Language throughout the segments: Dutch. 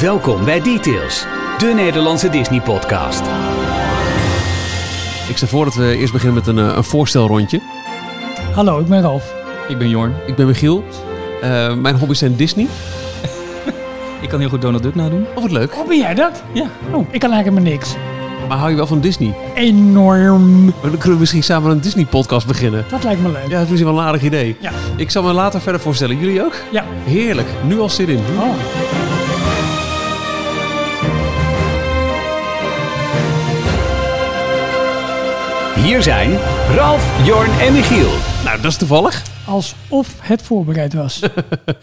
Welkom bij Details, de Nederlandse Disney-podcast. Ik stel voor dat we eerst beginnen met een, eh, een voorstelrondje. Hallo, ik ben Ralf. Ik ben Jorn. Ik ben Michiel. Eh, mijn hobby's zijn Disney. Ik kan heel goed Donald Duck nadoen. Oh, wat leuk. Oh, ben jij dat? Ja. Oh, ik kan eigenlijk maar niks. Maar hou je wel van Disney? Enorm. Maar Dan kunnen we misschien samen een Disney-podcast beginnen. Dat lijkt me leuk. Ja, dat is misschien wel een aardig idee. Ja. Ik zal me later verder voorstellen. Jullie ook? Ja. Heerlijk. Nu al zin in. Oh. Hier zijn Ralf, Jorn en Michiel. Nou, dat is toevallig. Alsof het voorbereid was.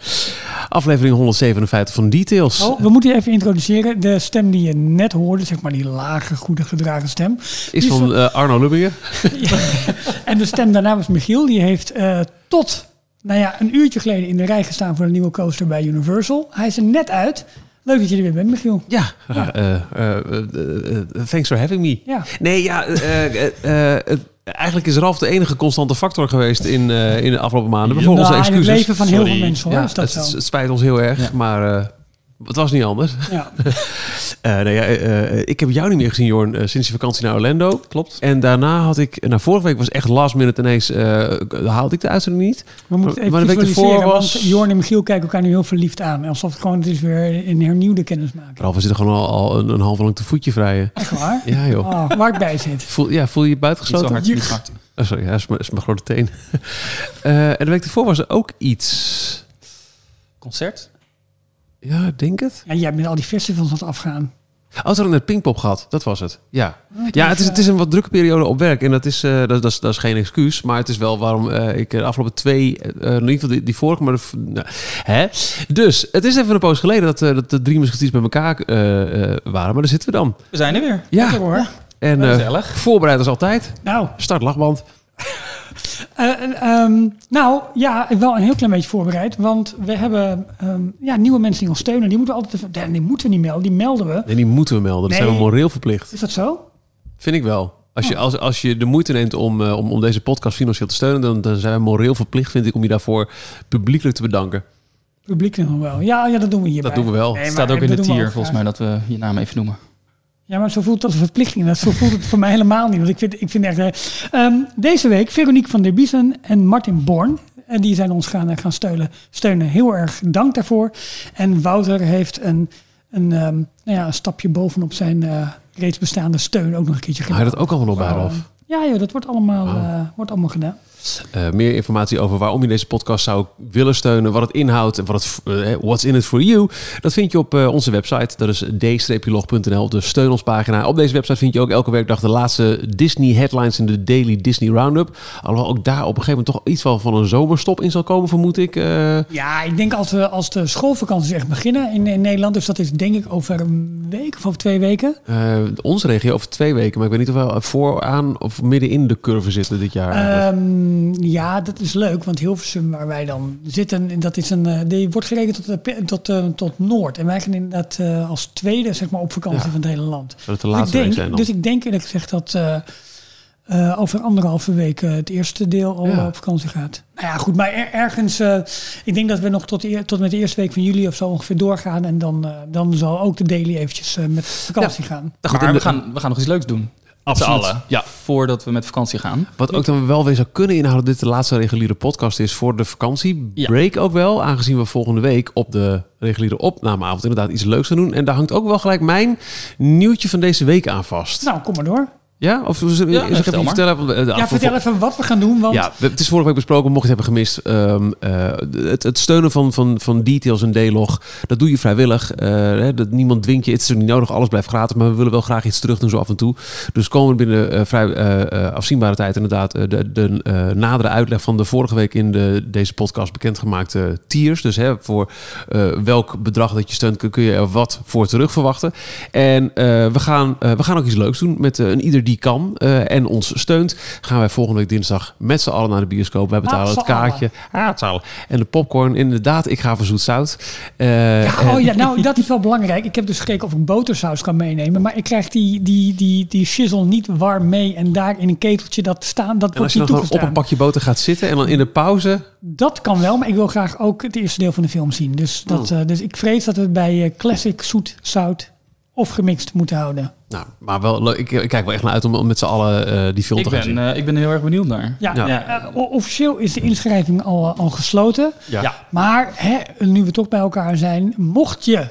Aflevering 157 van Details. Oh, we moeten je even introduceren. De stem die je net hoorde, zeg maar die lage, goede gedragen stem. is van eh, Arno Lubbingen. En de stem daarna was Michiel. Die heeft eh, tot nou ja, een uurtje geleden in de rij gestaan voor een nieuwe coaster bij Universal. Hij is er net uit. Leuk dat je er weer bent, Michiel. Ja. eh, eh, eh, thanks for having me. Ja. Nee, ja, eh, eh, eh, eigenlijk is Ralf de enige constante factor geweest in, eh, in de afgelopen maanden. Ja. Voor onze Nou, in het excuses. leven van heel veel mensen hoor, Ja, is dat het, zo. het spijt ons heel erg, Ja. maar eh, het was niet anders. Ja. Eh, nee, ja, eh, eh, ik heb jou niet meer gezien, Jorn, sinds je vakantie naar Orlando. Klopt. En daarna had ik, nou vorige week was echt last minute ineens, eh, haalde ik de uitzending niet. We moeten even Maar de week ervoor was- Jorn en Michiel kijken elkaar nu heel verliefd aan. Alsof het gewoon het is weer een hernieuwde kennismaking. Ralf, we zitten gewoon al, al een, een half lang te voetje vrijen. Echt waar? Ja joh. Oh, waar ik bij zit. Voel, ja, voel je je Niet zo buitengesloten? hard, niet hard. Oh, sorry, ja, dat is mijn, is mijn grote teen. Eh, en de week ervoor was er ook iets. Concert? Ja, ik denk het. Ja, jij bent al die festivals aan het afgaan. Oh, ze hadden net Pinkpop gehad. Dat was het. Ja. Oh, Ja, het is, eh, het is een wat drukke periode op werk. En dat is, eh, dat, dat is, dat is geen excuus. Maar het is wel waarom eh, ik de afgelopen twee... eh, in ieder geval die, die vorige, maar... De, nou, hè? Dus, het is even een poos geleden dat, eh, dat de drie musketiers bij elkaar eh, eh, waren. Maar daar zitten we dan. We zijn er weer. Ja, hoor. en eh, Gezellig. voorbereid als altijd. Nou, Start lachband. Eh, eh, ehm, nou, ja, ik wel een heel klein beetje voorbereid. Want we hebben ehm, ja, nieuwe mensen die ons steunen. Die moeten we altijd even... nee, Die moeten we niet melden, die melden we. En die moeten we melden. Dat zijn we Nee. moreel verplicht. Is dat zo? Vind ik wel. Als Oh. je, als, als je de moeite neemt om, eh, om, om deze podcast financieel te steunen... Dan, dan zijn we moreel verplicht, vind ik, om je daarvoor publiekelijk te bedanken. Publiek nog wel. Ja, ja, dat doen we hierbij. Dat doen we wel. Nee, Het staat ook in de tier, volgens mij, dat we je naam even noemen. Ja, maar zo voelt het als een verplichting. Dat, zo voelt het voor mij helemaal niet. Want ik vind, ik vind echt... eh, ehm, deze week Veronique van der Biesen en Martin Born. En die zijn ons gaan, gaan steunen, steunen. Heel erg dank daarvoor. En Wouter heeft een, een, ehm, nou ja, een stapje bovenop zijn eh, reeds bestaande steun ook nog een keertje gedaan. je dat ook allemaal Ehm, Ralf? Ja, joh, dat wordt allemaal, Oh. eh, wordt allemaal gedaan. Eh, meer informatie over waarom je deze podcast zou willen steunen, wat het inhoudt en wat het, eh, what's in it for you, dat vind je op eh, onze website. Dat is d-log.nl, de steun ons pagina. Op deze website vind je ook elke werkdag de laatste Disney headlines in de Daily Disney Roundup. Alhoewel ook daar op een gegeven moment toch iets wel van een zomerstop in zal komen, vermoed ik. Eh, Ja, ik denk als, we, als de schoolvakanties echt beginnen in, in Nederland. Dus dat is denk ik over een week of over twee weken. eh, onze regio over twee weken, maar ik weet niet of we vooraan of midden in de curve zitten dit jaar. eigenlijk. Ehm, ja, dat is leuk, want Hilversum, waar wij dan zitten, dat is een, eh, die wordt gerekend tot, tot, eh, tot Noord. En wij gaan inderdaad eh, als tweede zeg maar, op vakantie Ja. van het hele land. Zou het de Dus laatste ik week denk, dus ik denk eerlijk gezegd dat eh, eh, over anderhalve week het eerste deel al Ja. op vakantie gaat. Nou ja, goed, maar er- ergens, eh, ik denk dat we nog tot, eer- tot met de eerste week van juli of zo ongeveer doorgaan. En dan, eh, dan zal ook de daily eventjes met vakantie gaan. Goed, maar we de- gaan, we gaan nog iets leuks doen. Absoluut. allen. Ja. Voordat we met vakantie gaan. Wat ook dan wel weer zou kunnen inhouden, dat dit de laatste reguliere podcast is voor de vakantie. Ja. Break ook wel, aangezien we volgende week op de reguliere opnameavond inderdaad iets leuks gaan doen. En daar hangt ook wel gelijk mijn nieuwtje van deze week aan vast. Nou, kom maar door. Ja? Of Ja, vertel maar. vertellen? De Ja, vertel even wat we gaan doen, want Ja, het is vorige week besproken, mocht je het hebben gemist. ehm, eh, het, het steunen van, van, van details en D-log, dat doe je vrijwillig. Eh, hè, dat, niemand dwingt je, het is ook niet nodig, alles blijft gratis. Maar we willen wel graag iets terug doen zo af en toe. Dus komen we binnen eh, vrij eh, eh, afzienbare tijd inderdaad de, de eh, nadere uitleg van de vorige week in de, deze podcast bekendgemaakte tiers. Dus hè, voor eh, welk bedrag dat je steunt kun, kun je er wat voor terug verwachten. En eh, we, gaan, eh, we gaan ook iets leuks doen met een ieder die die kan eh, en ons steunt, gaan wij volgende week dinsdag met z'n allen naar de bioscoop. Wij betalen het kaartje. Zal. En de popcorn, inderdaad, ik ga voor zoet zout. Eh, Ja, oh ja, nou dat is wel belangrijk. Ik heb dus gekeken of ik botersaus kan meenemen. Maar ik krijg die, die, die, die shizzle niet warm mee. En daar in een keteltje dat staan, dat wordt je niet dan gewoon op toegestaan. een pakje boter gaat zitten en dan in de pauze... Dat kan wel, maar ik wil graag ook het eerste deel van de film zien. Dus, dat, Oh. eh, dus ik vrees dat we bij classic zoet, zout of gemixt moeten houden. Nou, maar wel leuk. Ik, ik kijk wel echt naar uit om, om met z'n allen eh, die film Ik te gaan ben, zien. eh, ik ben heel erg benieuwd naar. Ja, Ja. eh, officieel is de inschrijving al, al gesloten. Ja. Ja. Maar hè, nu we toch bij elkaar zijn, mocht je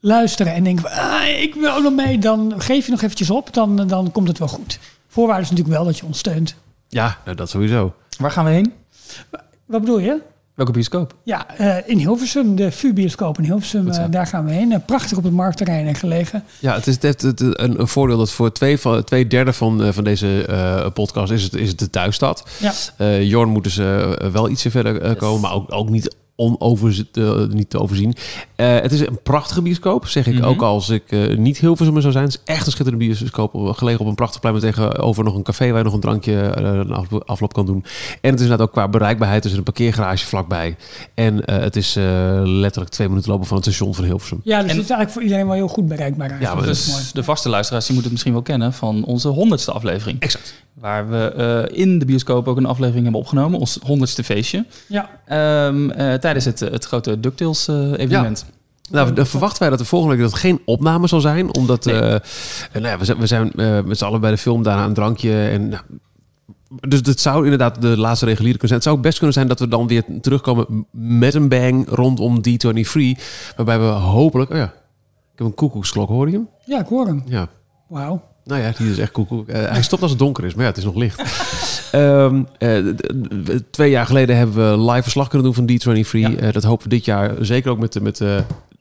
luisteren en denken, ah, ik wil ook nog mee, dan geef je nog eventjes op, dan, dan komt het wel goed. Voorwaarde is natuurlijk wel dat je ons steunt. Ja, nou, dat sowieso. Waar gaan we heen? Wat bedoel je? Welke bioscoop? Ja, eh, in Hilversum, de VU-bioscoop in Hilversum, eh, daar gaan we heen. Eh, prachtig op het marktterrein gelegen. Ja, het is het heeft het, een, een voordeel dat voor twee, van, twee derde van, eh, van deze eh, podcast is het, is het de thuisstad. Ja. Eh Jorn moet dus eh, wel ietsje verder komen, maar ook, ook niet, onover, eh, niet te overzien. Eh, het is een prachtige bioscoop, zeg ik Mhm. ook als ik eh, niet heel veel zou zijn. Het is echt een schitterende bioscoop, gelegen op een prachtig plein met tegenover nog een café waar je nog een drankje eh, afloop kan doen. En het is inderdaad ook qua bereikbaarheid, er is een parkeergarage vlakbij. En eh, het is eh, letterlijk twee minuten lopen van het station van Hilversum. Ja, dus En- het is eigenlijk voor iedereen wel heel goed bereikbaar. Ja, maar Dus mooi. de vaste luisteraars die moeten het misschien wel kennen van onze honderdste aflevering. Exact. Waar we eh, in de bioscoop ook een aflevering hebben opgenomen. Ons honderdste feestje. Ja, Ehm, eh, tijdens het, het grote DuckTales eh, evenement. Nou, dan verwachten wij dat er volgende week dat geen opname zal zijn. Omdat Nee. eh, eh, nou ja, we zijn, we zijn eh, met z'n allen bij de film daarna een drankje. En, nou, dus het zou inderdaad de laatste reguliere kunnen zijn. Het zou ook best kunnen zijn dat we dan weer terugkomen met een bang rondom D23. Waarbij we hopelijk... Oh ja, ik heb een koekoeksklok, hoor je hem? ja ik hoor hem. Ja. Wauw. Nou ja, die is echt koekoek. Eh, hij stopt als het donker is, maar ja, het is nog licht. Ehm, eh, twee jaar geleden hebben we live verslag kunnen doen van D23. Ja. Eh, dat hopen we dit jaar, zeker ook met, de- met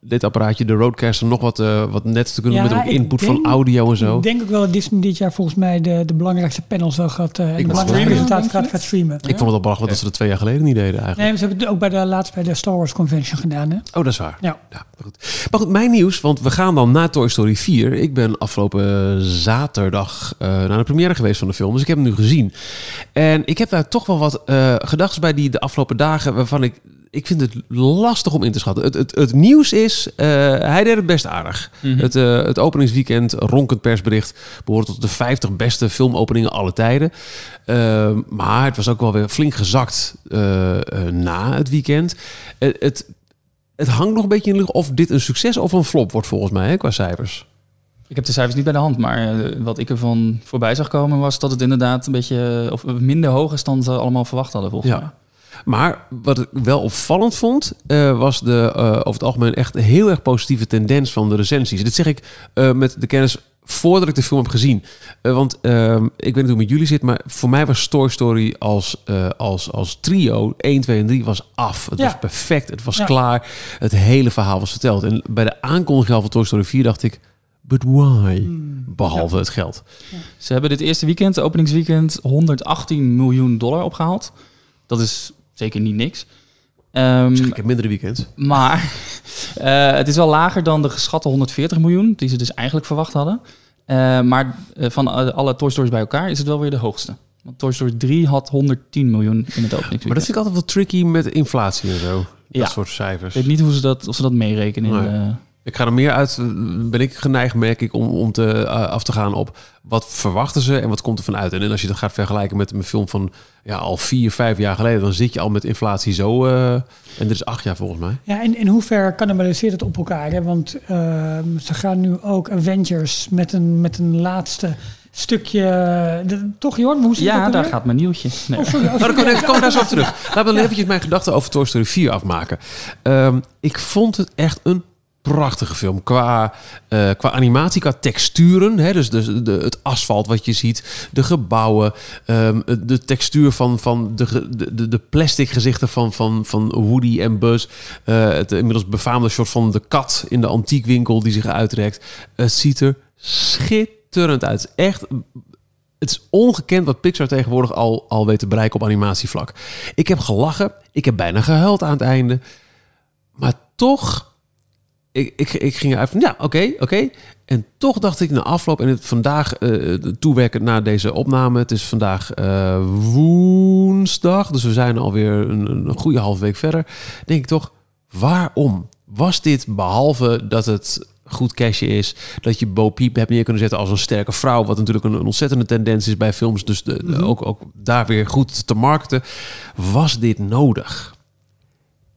dit apparaatje, de Roadcaster, nog wat, eh, wat net te kunnen Ja, met ook input denk- van audio en zo. Ik denk ook wel dat Disney dit jaar volgens mij de, de belangrijkste panels wel gaat, eh en de belangrijkste streamen, presentatie gaat, gaat streamen. Ik vond het al belachelijk dat ze dat twee jaar geleden niet deden eigenlijk. Nee, maar ze hebben het ook bij de laatst bij de Star Wars Convention gedaan. Hè? Oh, dat is waar. Ja. Ja, maar goed. Maar goed, mijn nieuws, want we gaan dan na Toy Story 4. Ik ben afgelopen zaterdag eh, naar de première geweest van de film, dus ik heb hem nu gezien. En ik heb daar toch wel wat eh gedachten bij die de afgelopen dagen, waarvan ik, ik vind het lastig om in te schatten. Het, het, het nieuws is, eh, hij deed het best aardig. Mhm. Het, eh, het openingsweekend, ronkend persbericht, behoort tot de 50 beste filmopeningen alle tijden. Ehm, maar het was ook wel weer flink gezakt eh, na het weekend. Het, het hangt nog een beetje in de lucht of dit een succes of een flop wordt volgens mij hè, qua cijfers. Ik heb de cijfers niet bij de hand, maar wat ik ervan voorbij zag komen was dat het inderdaad een beetje of minder hoog is dan ze allemaal verwacht hadden volgens Ja. mij. Maar wat ik wel opvallend vond, eh, was de eh, over het algemeen echt heel erg positieve tendens van de recensies. Dit zeg ik eh, met de kennis voordat ik de film heb gezien. Eh, want ehm, ik weet niet hoe het met jullie zit, maar voor mij was Toy Story als, eh, als, als trio 1, 2 en 3 was af. Het Ja. was perfect, het was Ja. klaar. Het hele verhaal was verteld. En bij de aankondiging al van Toy Story 4 dacht ik, but why? Hmm. Behalve het geld. Ze hebben dit eerste weekend, openingsweekend, 118 miljoen dollar opgehaald. Dat is zeker niet niks. Ehm, ik heb mindere weekends. maar eh, het is wel lager dan de geschatte 140 miljoen, die ze dus eigenlijk verwacht hadden. Eh, maar eh, van alle Toy Stories bij elkaar is het wel weer de hoogste. Want Toy Story 3 had 110 miljoen in het openingsweekend. Maar dat vind ik altijd wel tricky met inflatie en zo. Dat Ja. soort cijfers. Ik weet niet hoe ze dat, of ze dat meerekenen. In Nee. Ik ga er meer uit, eh, ben ik geneigd, merk ik, om, om te, eh, af te gaan op wat verwachten ze en wat komt er vanuit. En als je dat gaat vergelijken met een film van ja, al vier, vijf jaar geleden, dan zit je al met inflatie zo. eh, en dit is acht jaar volgens mij. Ja, en in hoever cannibaliseert het op elkaar? Hè? Want ehm, ze gaan nu ook Avengers met een, met een laatste stukje... de- toch, Jorn? Hoe zit het ja, daar gaat mijn nieuwtje. Nee. Oh, sorry. Oh, Nou, dan sorry. kom ik kom ik daar zo op terug. Laten we dan eventjes mijn gedachten over Toy Story 4 afmaken. Ehm, ik vond het echt een prachtige film. Qua, eh, qua animatie, qua texturen. Hè, dus de, de, het asfalt wat je ziet. De gebouwen. ehm, de textuur van, van de, de, de, plastic gezichten van, van, van Woody en Buzz. Eh, het inmiddels befaamde soort van de kat in de antiekwinkel die zich uitrekt. Het ziet er schitterend uit. Echt het is ongekend wat Pixar tegenwoordig al, al weet te bereiken op animatievlak. Ik heb gelachen. Ik heb bijna gehuild aan het einde. Maar toch, ik, ik, ik ging eruit van, ja, oké, oké. En toch dacht ik na afloop en het vandaag eh toewerken naar deze opname. Het is vandaag eh, woensdag, dus we zijn alweer een, een goede halve week verder. Denk ik toch, waarom was dit behalve dat het goed cashje is, dat je Bo Peep hebt neer kunnen zetten als een sterke vrouw, wat natuurlijk een, een ontzettende tendens is bij films, dus de, de- ook, ook daar weer goed te markten. Was dit nodig?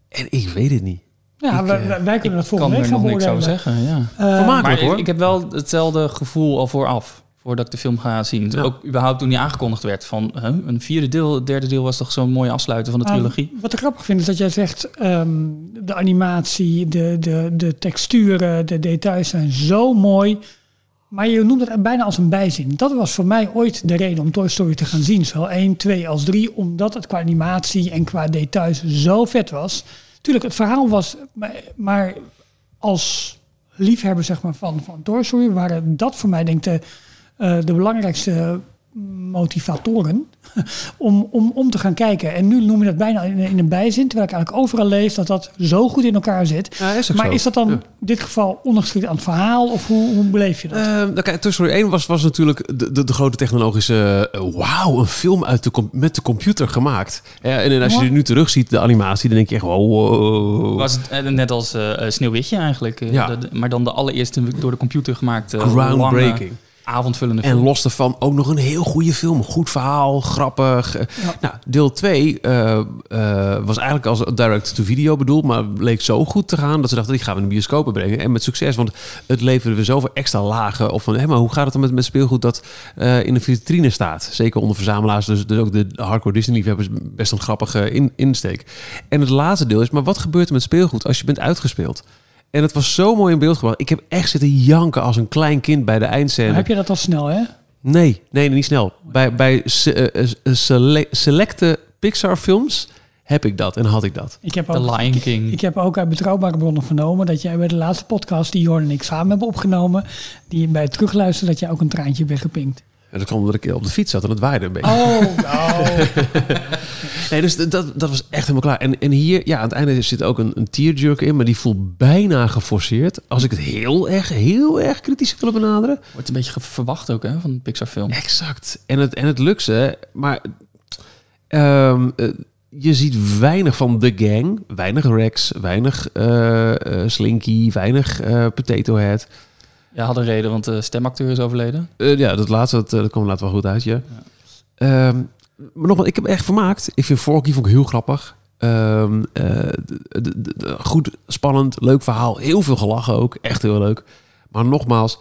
En ik weet het niet. Ja, Ik, wij, eh, wij- kunnen dat Ik kan volgende week er gaan nog niks over beoordelen. zeggen, ja. Eh, Vermakelijk. Hoor. ik, ik heb wel hetzelfde gevoel al vooraf. Voordat ik de film ga zien. Ja. Ook überhaupt toen die aangekondigd werd. Van huh, een vierde deel, het derde deel was toch zo'n mooi afsluiten van de trilogie. wat ik grappig vind is dat jij zegt... ehm, de animatie, de, de, de texturen, de details zijn zo mooi. Maar je noemt het bijna als een bijzin. Dat was voor mij ooit de reden om Toy Story te gaan zien. Zowel 1, 2 als 3. Omdat het qua animatie en qua details zo vet was. Tuurlijk, het verhaal was... Maar, als liefhebber zeg maar, van, van Toy waren dat voor mij denk ik de, eh, de belangrijkste motivatoren om, om, om te gaan kijken. En nu noem je dat bijna in, in een bijzin, terwijl ik eigenlijk overal lees dat dat zo goed in elkaar zit. Ja, is ook maar zo. is dat dan Ja. in dit geval ondergeschikt aan het verhaal of hoe, hoe beleef je dat? Ehm, nou kijk, Toy Story 1 was, was natuurlijk de, de, de grote technologische... eh, Wauw, een film uit de, met de computer gemaakt. Ja, en, en als je er nu terug ziet, de animatie, dan denk je echt... Wow. Was het eh, net als eh, Sneeuwwitje eigenlijk. eh, Ja. de- de- maar dan de allereerste door de computer gemaakte lange, avondvullende En los daarvan ook nog een heel goede film. Goed verhaal, grappig. Ja. Nou, deel 2 eh, eh, was eigenlijk als direct-to-video bedoeld... maar bleek zo goed te gaan dat ze dachten... die gaan we in de bioscopen brengen. En met succes, want het leverde weer zoveel extra lagen. Of van, hé, maar hoe gaat het dan met, met speelgoed dat eh, in de vitrine staat? Zeker onder verzamelaars, dus, dus ook de hardcore Disney-liefhebbers... best een grappige in, insteek. En het laatste deel is, maar wat gebeurt er met speelgoed als je bent uitgespeeld? En het was zo mooi in beeld gebracht. Ik heb echt zitten janken als een klein kind bij de eindscène. Maar heb je dat al snel, hè? Nee, nee, niet snel. Bij, bij se- eh, eh, sele- selecte Pixar-films heb ik dat en had ik dat. Ik heb The ook, Lion King. ik heb ook uit betrouwbare bronnen vernomen dat jij bij de laatste podcast die Jorn en ik samen hebben opgenomen, die je bij het terugluisteren, dat jij ook een traantje hebt weggepinkt. En dat kwam omdat ik op de fiets zat en het waaide een beetje. Oh, nou. Nee, dus dat, dat was echt helemaal klaar. En, en hier, ja, aan het einde zit ook een, een tearjerker in, maar die voelt bijna geforceerd. Als ik het heel erg, heel erg kritisch wil benaderen. Wordt een beetje verwacht ook hè, van een Pixar film. Exact. En het, en het lukt ze, maar ehm, eh, je ziet weinig van de gang. Weinig Rex, weinig eh, eh, Slinky, weinig Potato Head. Ja, had een reden, want de stemacteur is overleden. Eh, ja, dat laatste, dat, eh, dat kwam later wel goed uit, ja. Ehm, maar nogmaals, ik heb echt vermaakt. Ik vind Forky vond ik heel grappig. Ehm, eh, goed, spannend, leuk verhaal. Heel veel gelachen ook. Echt heel leuk. Maar nogmaals,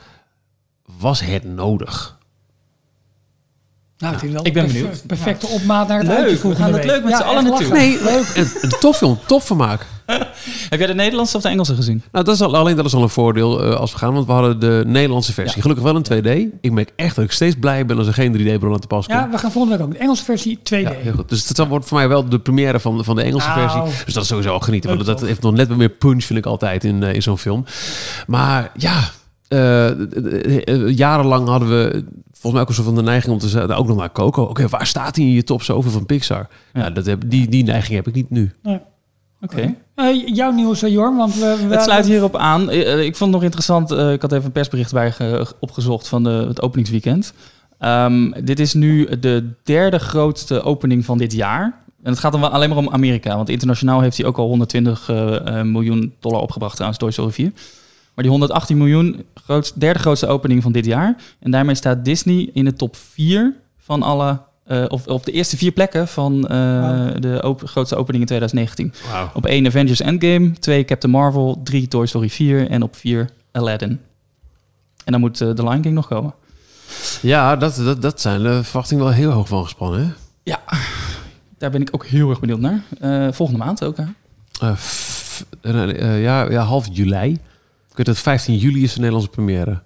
was het nodig? Nou, het is wel Ik ben benieuwd. perfecte opmaat naar het Leuk, uitje we gaan het week. leuk met z'n Ja, allen echt naartoe. lachen. Nee, leuk. Een, een topfilm, topvermaak. Heb jij de Nederlandse of de Engelse gezien? Nou, dat is al, alleen dat is al een voordeel eh, als we gaan. Want we hadden de Nederlandse versie. Ja. Gelukkig wel in 2D. Ik merk echt dat ik steeds blij ben als er geen 3D-bron aan te pas komt. Ja, we gaan volgende week ook de Engelse versie 2D. Ja, heel goed. Dus het wordt voor mij wel de première van, van de Engelse Nou. versie. Dus dat is sowieso al genieten. Want dat heeft nog net wat meer punch, vind ik altijd, in, eh, in zo'n film. Maar ja, eh, eh, eh, jarenlang hadden we volgens mij ook een soort van de neiging om te zeggen, ook nog naar Coco. Oké, waar staat hij in je top zoveel van Pixar? Ja, dat heb, die, die neiging heb ik niet nu. Oké. Eh, jouw nieuws, Jorn, want we, we Het sluit hierop aan. Eh, eh, Ik vond het nog interessant. eh, ik had even een persbericht bij ge- opgezocht van de, het openingsweekend. Ehm, dit is nu de derde grootste opening van dit jaar. En het gaat dan wel alleen maar om Amerika. Want internationaal heeft hij ook al 120 eh, eh, miljoen dollar opgebracht trouwens, Toy Story 4. Maar die 118 miljoen, derde grootste opening van dit jaar. En daarmee staat Disney in de top 4 van alle... eh, of op de eerste vier plekken van eh, de op- grootste opening in 2019. Wauw. Op 1 Avengers Endgame, 2 Captain Marvel, 3 Toy Story 4 en op 4 Aladdin. En dan moet eh, The Lion King nog komen. Ja, dat, dat, dat zijn de verwachtingen wel heel hoog van gespannen. Hè? Ja, daar ben ik ook heel erg benieuwd naar. Eh, volgende maand ook, hè? Ja, ja, half juli. Weet dat 15 juli is de Nederlandse première.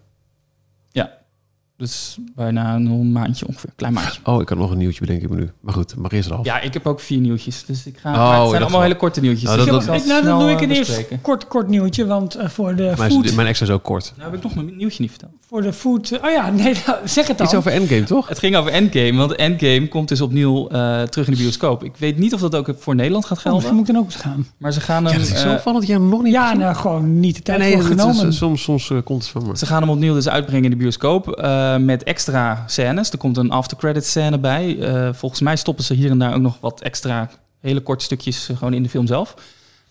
Ja. Dus bijna een maandje ongeveer, klein maandje. Oh, ik kan nog een nieuwtje bedenken ik me nu. Maar goed, mag eerst eraf. Ja, ik heb ook vier nieuwtjes. Dus ik ga. Oh, maar het zijn allemaal wel. hele korte nieuwtjes. Nou, dus dat- zal Ik, nou, dan doe ik eh, een eerst kort, kort nieuwtje, want eh, voor de Mijn, food... mijn extra is ook kort. Nou heb ik nog mijn nieuwtje niet verteld. Voor de food... Oh ja, nee, nou, zeg het dan. Iets over Endgame, toch? Het ging over Endgame, want Endgame komt dus opnieuw eh, terug in de bioscoop. Ik weet niet of dat ook voor Nederland gaat Oh, gelden, misschien moet ik dan ook eens gaan. maar ze gaan Ja, hem, dat is zo jij hem nog niet Ja, nou, gewoon niet de tijd nee, voor het is- genomen. soms, soms komt het van me. ze gaan hem opnieuw dus uitbrengen in de bioscoop eh, met extra scènes. Er komt een after credit scène bij. Eh, volgens mij stoppen ze hier en daar ook nog wat extra hele korte stukjes eh, gewoon in de film zelf.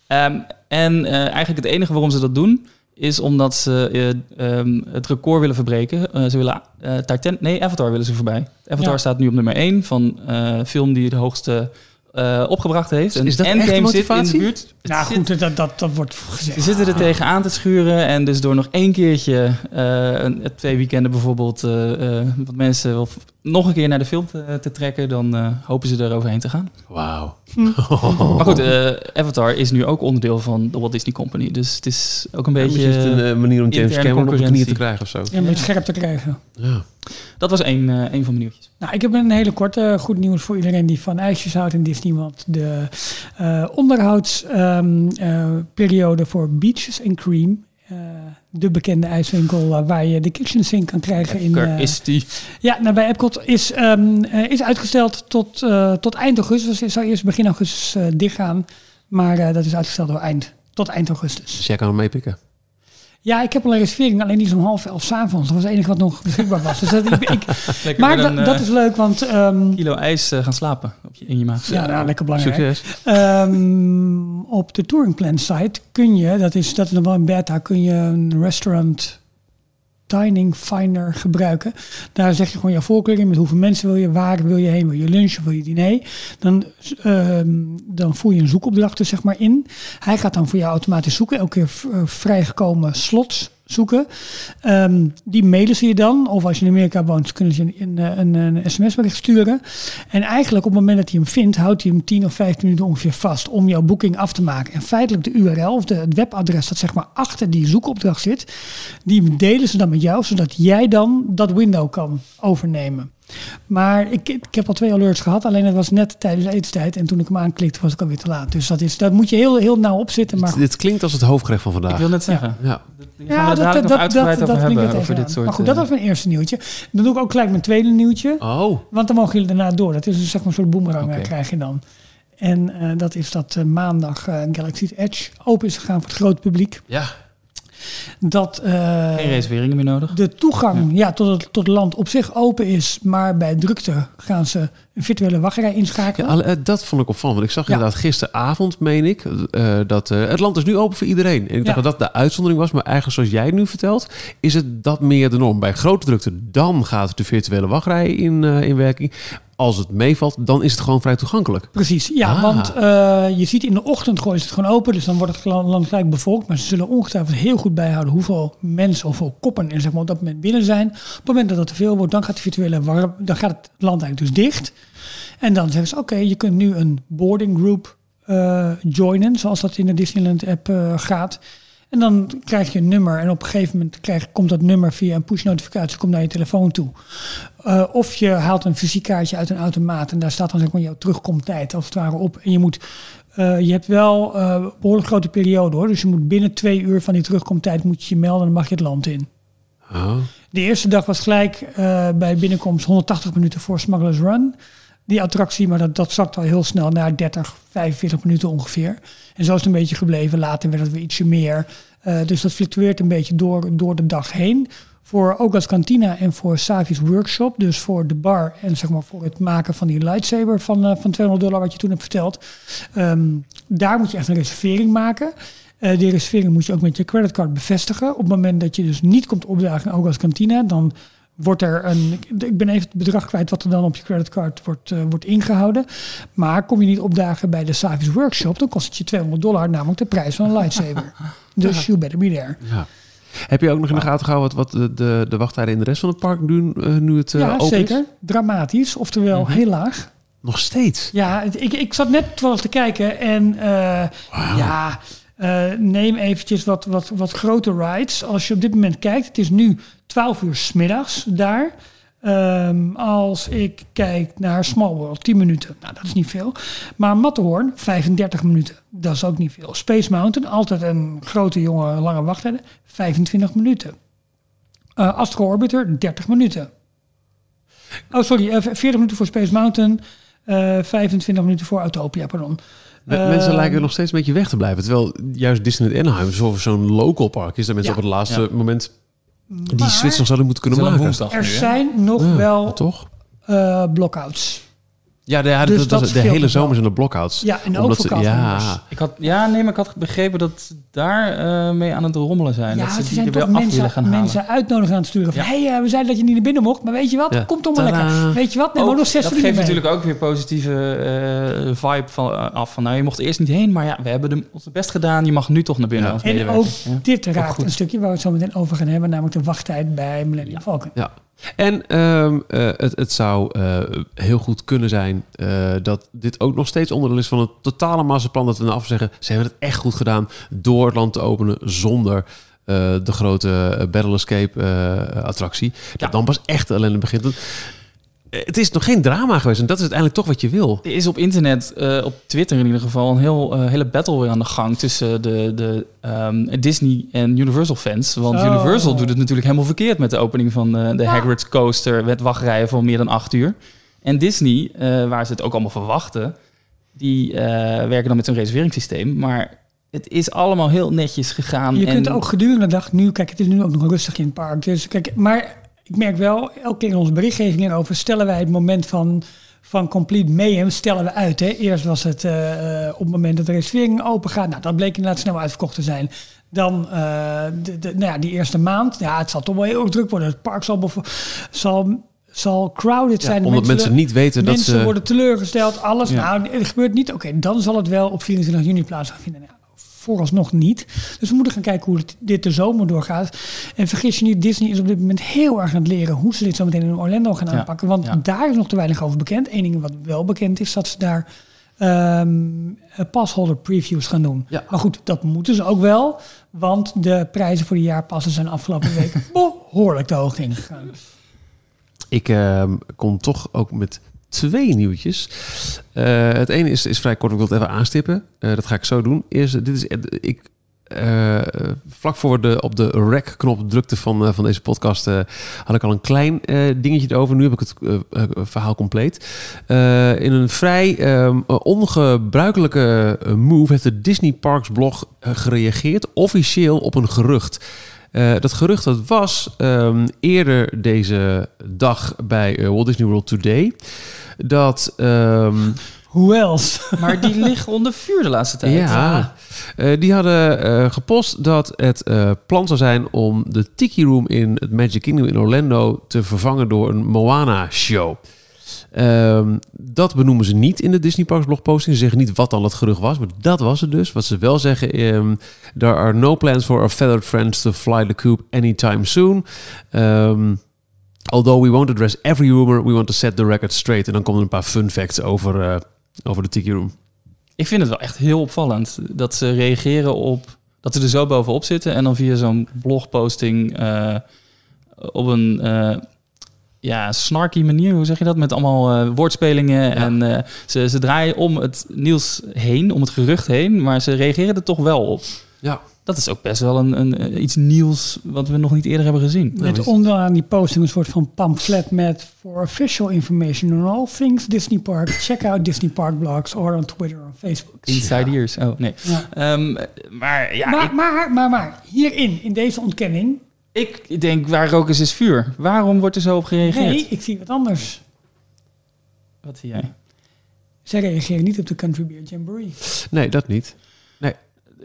Ehm, en eigenlijk het enige waarom ze dat doen is omdat ze eh, ehm, het record willen verbreken. Ze willen Titan, nee, Avatar willen ze voorbij. Avatar Ja. staat nu op nummer 1 van film die de hoogste eh, opgebracht heeft. En Is dat Endgame zit in de motivatie? buurt. Nou zit- goed, dat, dat, dat wordt gezegd. ze zitten er tegen aan te schuren en dus door nog één keertje, eh, een, twee weekenden bijvoorbeeld, eh, eh, wat mensen of nog een keer naar de film te, te trekken, dan eh, hopen ze er overheen te gaan. Wauw. Maar goed, eh, Avatar is nu ook onderdeel van de Walt Disney Company, dus het is ook een beetje... Beetje een eh, manier om James Cameron op de knieën te krijgen of zo. Ja, een beetje scherp te krijgen. Ja. dat was één, eh, één van mijn nieuwtjes. Nou, ik heb een hele korte eh, goed nieuws voor iedereen die van ijsjes houdt in Disney. Want de eh onderhoudsperiode voor Beaches and Cream, eh, de bekende ijswinkel eh, waar je de kitchen sink kan krijgen in... Lekker eh, is die. Ja, nou, bij Epcot is, ehm, eh, is uitgesteld tot, eh, tot eind augustus. Het zou eerst begin augustus eh, dichtgaan. Maar eh, dat is uitgesteld door eind, tot eind augustus. Dus jij kan hem meepikken. Ja, ik heb al een reservering, alleen is om half elf 's avonds. Dat was het enige wat nog beschikbaar was. Dus dat, ik, maar dat, een dat eh, is leuk, want... ehm, kilo ijs eh, gaan slapen op je, in je maag. ja, nou, lekker belangrijk. Succes. Ehm, op de Touring Plan site kun je, dat is, dat is nog wel een beta, kun je een restaurant dining finder gebruiken. Daar zeg je gewoon je voorkeur in met hoeveel mensen wil je, waar wil je heen, wil je lunchen, wil je diner. Dan, ehm, dan voer je een zoekopdracht er zeg maar in. Hij gaat dan voor jou automatisch zoeken, elke keer eh, vrijgekomen slots zoeken. Ehm, die mailen ze je dan. Of als je in Amerika woont, kunnen ze een, een, een sms-bericht sturen. En eigenlijk op het moment dat hij hem vindt, houdt hij hem 10 of 15 minuten ongeveer vast om jouw boeking af te maken. En feitelijk de URL of de, het webadres dat zeg maar achter die zoekopdracht zit, die delen ze dan met jou, zodat jij dan dat window kan overnemen. Maar ik, ik heb al twee alerts gehad, alleen het was net tijdens etenstijd. En toen ik hem aanklikte, was ik alweer te laat. Dus dat is, daar moet je heel, heel nauw op zitten. Maar Dit, dit klinkt als het hoofdgerecht van Ik vandaag. wil net zeggen. Ja. Nog uitgebreid over klinkt hebben, over dit soort... Maar goed, dat eh, was mijn eerste nieuwtje. Dan doe ik ook gelijk mijn tweede nieuwtje. Oh, Want dan mogen jullie daarna door. Dat is dus zeg maar een soort boemerang krijg je dan. En eh, dat is dat eh, maandag eh, Galaxy's Edge open is gegaan voor het grote publiek. ja. Dat eh, Geen reserveringen meer nodig. de toegang ja. tot, het, tot het land op zich open is. Maar bij drukte gaan ze een virtuele wachtrij Ja, inschakelen. alle- eh, dat vond ik opvallend. Want ik zag Ja. inderdaad gisteravond, meen ik, eh, dat het land is nu open voor iedereen. En ik dacht Ja. dat dat de uitzondering was. Maar eigenlijk zoals jij het nu vertelt, is het dat meer de norm. Bij grote drukte, dan gaat de virtuele wachtrij in, eh, in werking. Als het meevalt, dan is het gewoon vrij toegankelijk. Precies, ja, Ah. want eh, je ziet in de ochtend gooien ze het gewoon open, dus dan wordt het land gelijk bevolkt. Maar ze zullen ongetwijfeld heel goed bijhouden hoeveel mensen of hoeveel koppen er zeg maar, op dat moment binnen zijn. Op het moment dat het te veel wordt, dan gaat, de virtuele war- dan gaat het land eigenlijk dus dicht. En dan zeggen ze, oké, je kunt nu een boarding group eh, joinen, zoals dat in de Disneyland app eh, gaat. En dan krijg je een nummer en op een gegeven moment krijg, komt dat nummer via een push notificatie komt naar je telefoon toe. Eh, of je haalt een visitekaartje uit een automaat en daar staat dan zeg maar jouw terugkomtijd als het ware op. En je moet, eh, je hebt wel een behoorlijk grote periode hoor. Dus je moet binnen twee uur van die terugkomtijd moet je je melden en dan mag je het land in. Oh. De eerste dag was gelijk bij binnenkomst 180 minuten voor Smugglers Run. Die attractie, maar dat, dat zakt al heel snel naar 30, 45 minuten ongeveer. En zo is het een beetje gebleven. Later werd het weer ietsje meer. Eh, dus dat fluctueert een beetje door, door de dag heen. Voor ook als kantina en voor Savi's workshop. Dus voor de bar en zeg maar voor het maken van die lightsaber van, eh, van 200 dollar wat je toen hebt verteld. Ehm, daar moet je echt een reservering maken. Eh, die reservering moet je ook met je creditcard bevestigen. Op het moment dat je dus niet komt opdagen, ook als kantina, dan wordt er een. Ik ben even het bedrag kwijt wat er dan op je creditcard wordt, eh, wordt ingehouden. Maar kom je niet opdagen bij de Savi's Workshop, dan kost het je 200 dollar, namelijk de prijs van een lightsaber. dus you better be there. Ja. Heb je ook nog in de gaten gehouden wat, wat de, de, de wachttijden in de rest van het park doen eh, nu het eh, ja, open zeker. is? Dramatisch, oftewel heel laag. Nog steeds. Ja, ik, ik zat net toevallig te kijken en eh, ja, eh, neem eventjes wat, wat, wat grote rides. Als je op dit moment kijkt, het is nu 12 uur smiddags daar. Ehm, als ik kijk naar Small World, 10 minuten. Nou, dat is niet veel. Maar Matterhorn, 35 minuten. Dat is ook niet veel. Space Mountain, altijd een grote, jonge, lange wachttijden. 25 minuten. Uh, Astro Orbiter, 30 minuten. Oh, sorry. Uh, 40 minuten voor Space Mountain. Uh, 25 minuten voor Autopia, pardon. Mensen Ehm, lijken nog steeds een beetje weg te blijven. Terwijl juist Disneyland Anaheim zo- zo'n local park is. Dat mensen Ja. op het laatste Ja. moment die Maar switch nog zouden moeten kunnen maken. woensdag Er nu, zijn nog Ja, wel toch? eh blockouts. Ja, de, ja, Dus dat- dat dat- de hele zomer zijn er blockouts. Ja, en ook Omdat ze- ja, Ik had, ja, nee, maar ik had begrepen dat ze daar eh, mee aan het rommelen zijn. Ja, dat ze zijn er toch af willen gaan mensen, mensen uitnodigen aan het sturen. Van, Ja. hey, eh, we zeiden dat je niet naar binnen mocht, maar weet je wat? Ja. Komt toch maar lekker. Weet je wat? Nee, Ook- maar nog zes dat geeft mee. natuurlijk ook weer positieve eh, vibe van, af. Van, nou, je mocht er eerst niet heen, maar ja, we hebben de, ons best gedaan. Je mag nu toch naar binnen Ja. als En ook Ja. dit raakt een stukje waar we het zo meteen over gaan hebben, namelijk de wachttijd bij Millennium Falcon. Ja. En ehm, eh, het, het zou eh, heel goed kunnen zijn eh, dat dit ook nog steeds onderdeel is van het totale masterplan. Dat we nou afzeggen, ze hebben het echt goed gedaan door het land te openen zonder de grote Battle Escape attractie. Dat Ja. dan pas echt de ellende begint. Eh, Het is nog geen drama geweest en dat is uiteindelijk toch wat je wil. Er is op internet, eh, op Twitter in ieder geval, een heel, eh, hele battle weer aan de gang tussen de, de ehm, Disney en Universal fans. Want. Universal doet het natuurlijk helemaal verkeerd met de opening van eh, de Ja. Hagrid's Coaster met wachtrijen van meer dan acht uur. En Disney, eh, waar ze het ook allemaal verwachten, die eh, werken dan met zo'n reserveringssysteem. Maar het is allemaal heel netjes gegaan. Je en kunt ook gedurende de dag, nu, kijk, het is nu ook nog rustig in het park. Dus kijk, maar ik merk wel, elke keer in onze berichtgevingen over stellen wij het moment van, van complete mayhem stellen we uit. Hè. Eerst was het eh, op het moment dat de reservering open gaat. Nou, dat bleek inderdaad snel uitverkocht te zijn. Dan eh, de, de, nou ja, die eerste maand. Ja, het zal toch wel heel erg druk worden. Het park zal, zal, zal crowded Ja, zijn. omdat mensen niet weten dat mensen ze... worden teleurgesteld, alles. Ja. Nou, het gebeurt niet. Oké, dan zal het wel op 24 juni plaats gaan vinden. Nou, vooralsnog niet. Dus we moeten gaan kijken hoe dit de zomer doorgaat. En vergis je niet, Disney is op dit moment heel erg aan het leren hoe ze dit zo meteen in Orlando gaan Ja, aanpakken. Want ja. daar is nog te weinig over bekend. Eén ding wat wel bekend is, dat ze daar ehm pasholder previews gaan doen. Ja. Maar goed, dat moeten ze ook wel. Want de prijzen voor de jaarpassen zijn afgelopen week behoorlijk de hoogte ingegaan. Ik ehm, kom toch ook met twee nieuwtjes. Eh, het ene is, is vrij kort, ik wil het even aanstippen. Eh, dat ga ik zo doen. Eerst, dit is, eh, ik, vlak voor de op de rec-knop drukte van, van deze podcast... had ik al een klein dingetje erover. Nu heb ik het verhaal compleet. In een vrij ehm, ongebruikelijke move... heeft de Disney Parks blog gereageerd... officieel op een gerucht... Dat gerucht dat was ehm, eerder deze dag bij eh, Walt Disney World Today. Dat ehm, Hoe else? Maar die liggen onder vuur de laatste tijd. ja, eh, die hadden eh, gepost dat het eh, plan zou zijn om de Tiki Room in het Magic Kingdom in Orlando te vervangen door een Moana show. Ehm, dat benoemen ze niet in de Disney Parks blogposting. Ze zeggen niet wat dan het gerucht was, maar dat was het dus. Wat ze wel zeggen, ehm there are no plans for our feathered friends to fly the coop anytime soon. Ehm, although we won't address every rumor, we want to set the record straight. En dan komen er een paar fun facts over, eh, over de Tiki Room. Ik vind het wel echt heel opvallend dat ze reageren op dat ze er zo bovenop zitten en dan via zo'n blogposting eh, op een eh, ja, snarky manier, hoe zeg je dat? Met allemaal woordspelingen en ze, ze draaien om het nieuws heen, om het gerucht heen, maar ze reageren er toch wel op. Ja. Dat is ook best wel een, een, eh, iets nieuws wat we nog niet eerder hebben gezien. Met onderaan die posting een soort van pamflet met for official information on all things Disney Park. Check out Disney Park blogs or on Twitter or Facebook. Inside ears. Oh, nee. Ja. Ehm, maar ja, maar, ik, maar, maar, maar, hierin, in deze ontkenning, ik denk waar rook is, is vuur. Waarom wordt er zo op gereageerd? nee, ik zie wat anders. Wat zie jij? Zij reageren niet op de Country Beer Jamboree. Nee, dat niet.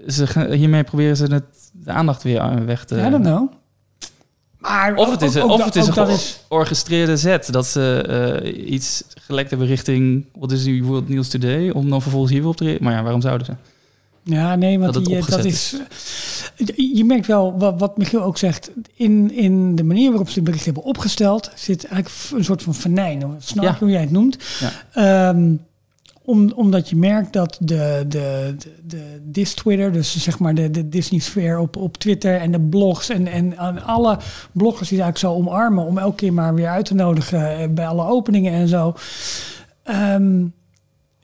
Ze, hiermee proberen ze het, de aandacht weer aan- weg te... I don't know. Maar Of het is, ook- een- ook of het is ook een georchestreerde zet. Dat ze eh, iets gelekt hebben richting... Wat is die World News Today? Om dan vervolgens hier weer op te reageren. Maar ja, waarom zouden ze? Ja, nee, want Dat die, eh, dat is. eh, Je merkt wel wat, wat Michiel ook zegt. In, in de manier waarop ze het bericht hebben opgesteld, zit eigenlijk een soort van venijn. Of snap Ja. hoe jij het noemt. Ja. Ehm, om, omdat je merkt dat de, de, de, de Dis Twitter, dus zeg maar de, de Disney sfeer op, op Twitter en de blogs en, en aan alle bloggers die eigenlijk zo omarmen om elke keer maar weer uit te nodigen eh, bij alle openingen en zo. Ehm,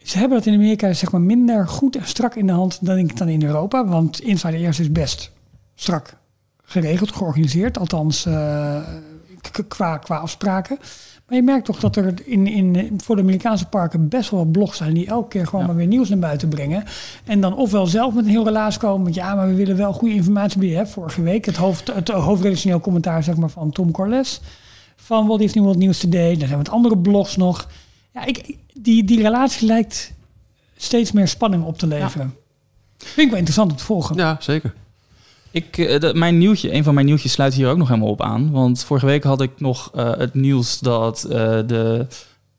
ze hebben dat in Amerika zeg maar minder goed en strak in de hand dan, ik dan in Europa. Want Inside Ears is best strak geregeld, georganiseerd. Althans, uh, qua, qua afspraken. Maar je merkt toch dat er in, in, voor de Amerikaanse parken best wel wat blogs zijn die elke keer gewoon maar weer nieuws naar buiten brengen. En dan ofwel zelf met een heel relaas komen met ja, maar we willen wel goede informatie bieden. Vorige week het, hoofd, het hoofdredactioneel commentaar zeg maar, van Tom Corles van Walt Disney World Nieuws Today. Dan zijn met andere blogs nog. Ja, ik, die, die relatie lijkt steeds meer spanning op te leveren. Vind ik wel interessant om te volgen. Ja, zeker. Ik, eh, de, mijn nieuwtje, een van mijn nieuwtjes sluit hier ook nog helemaal op aan. Want vorige week had ik nog uh, het nieuws dat uh, de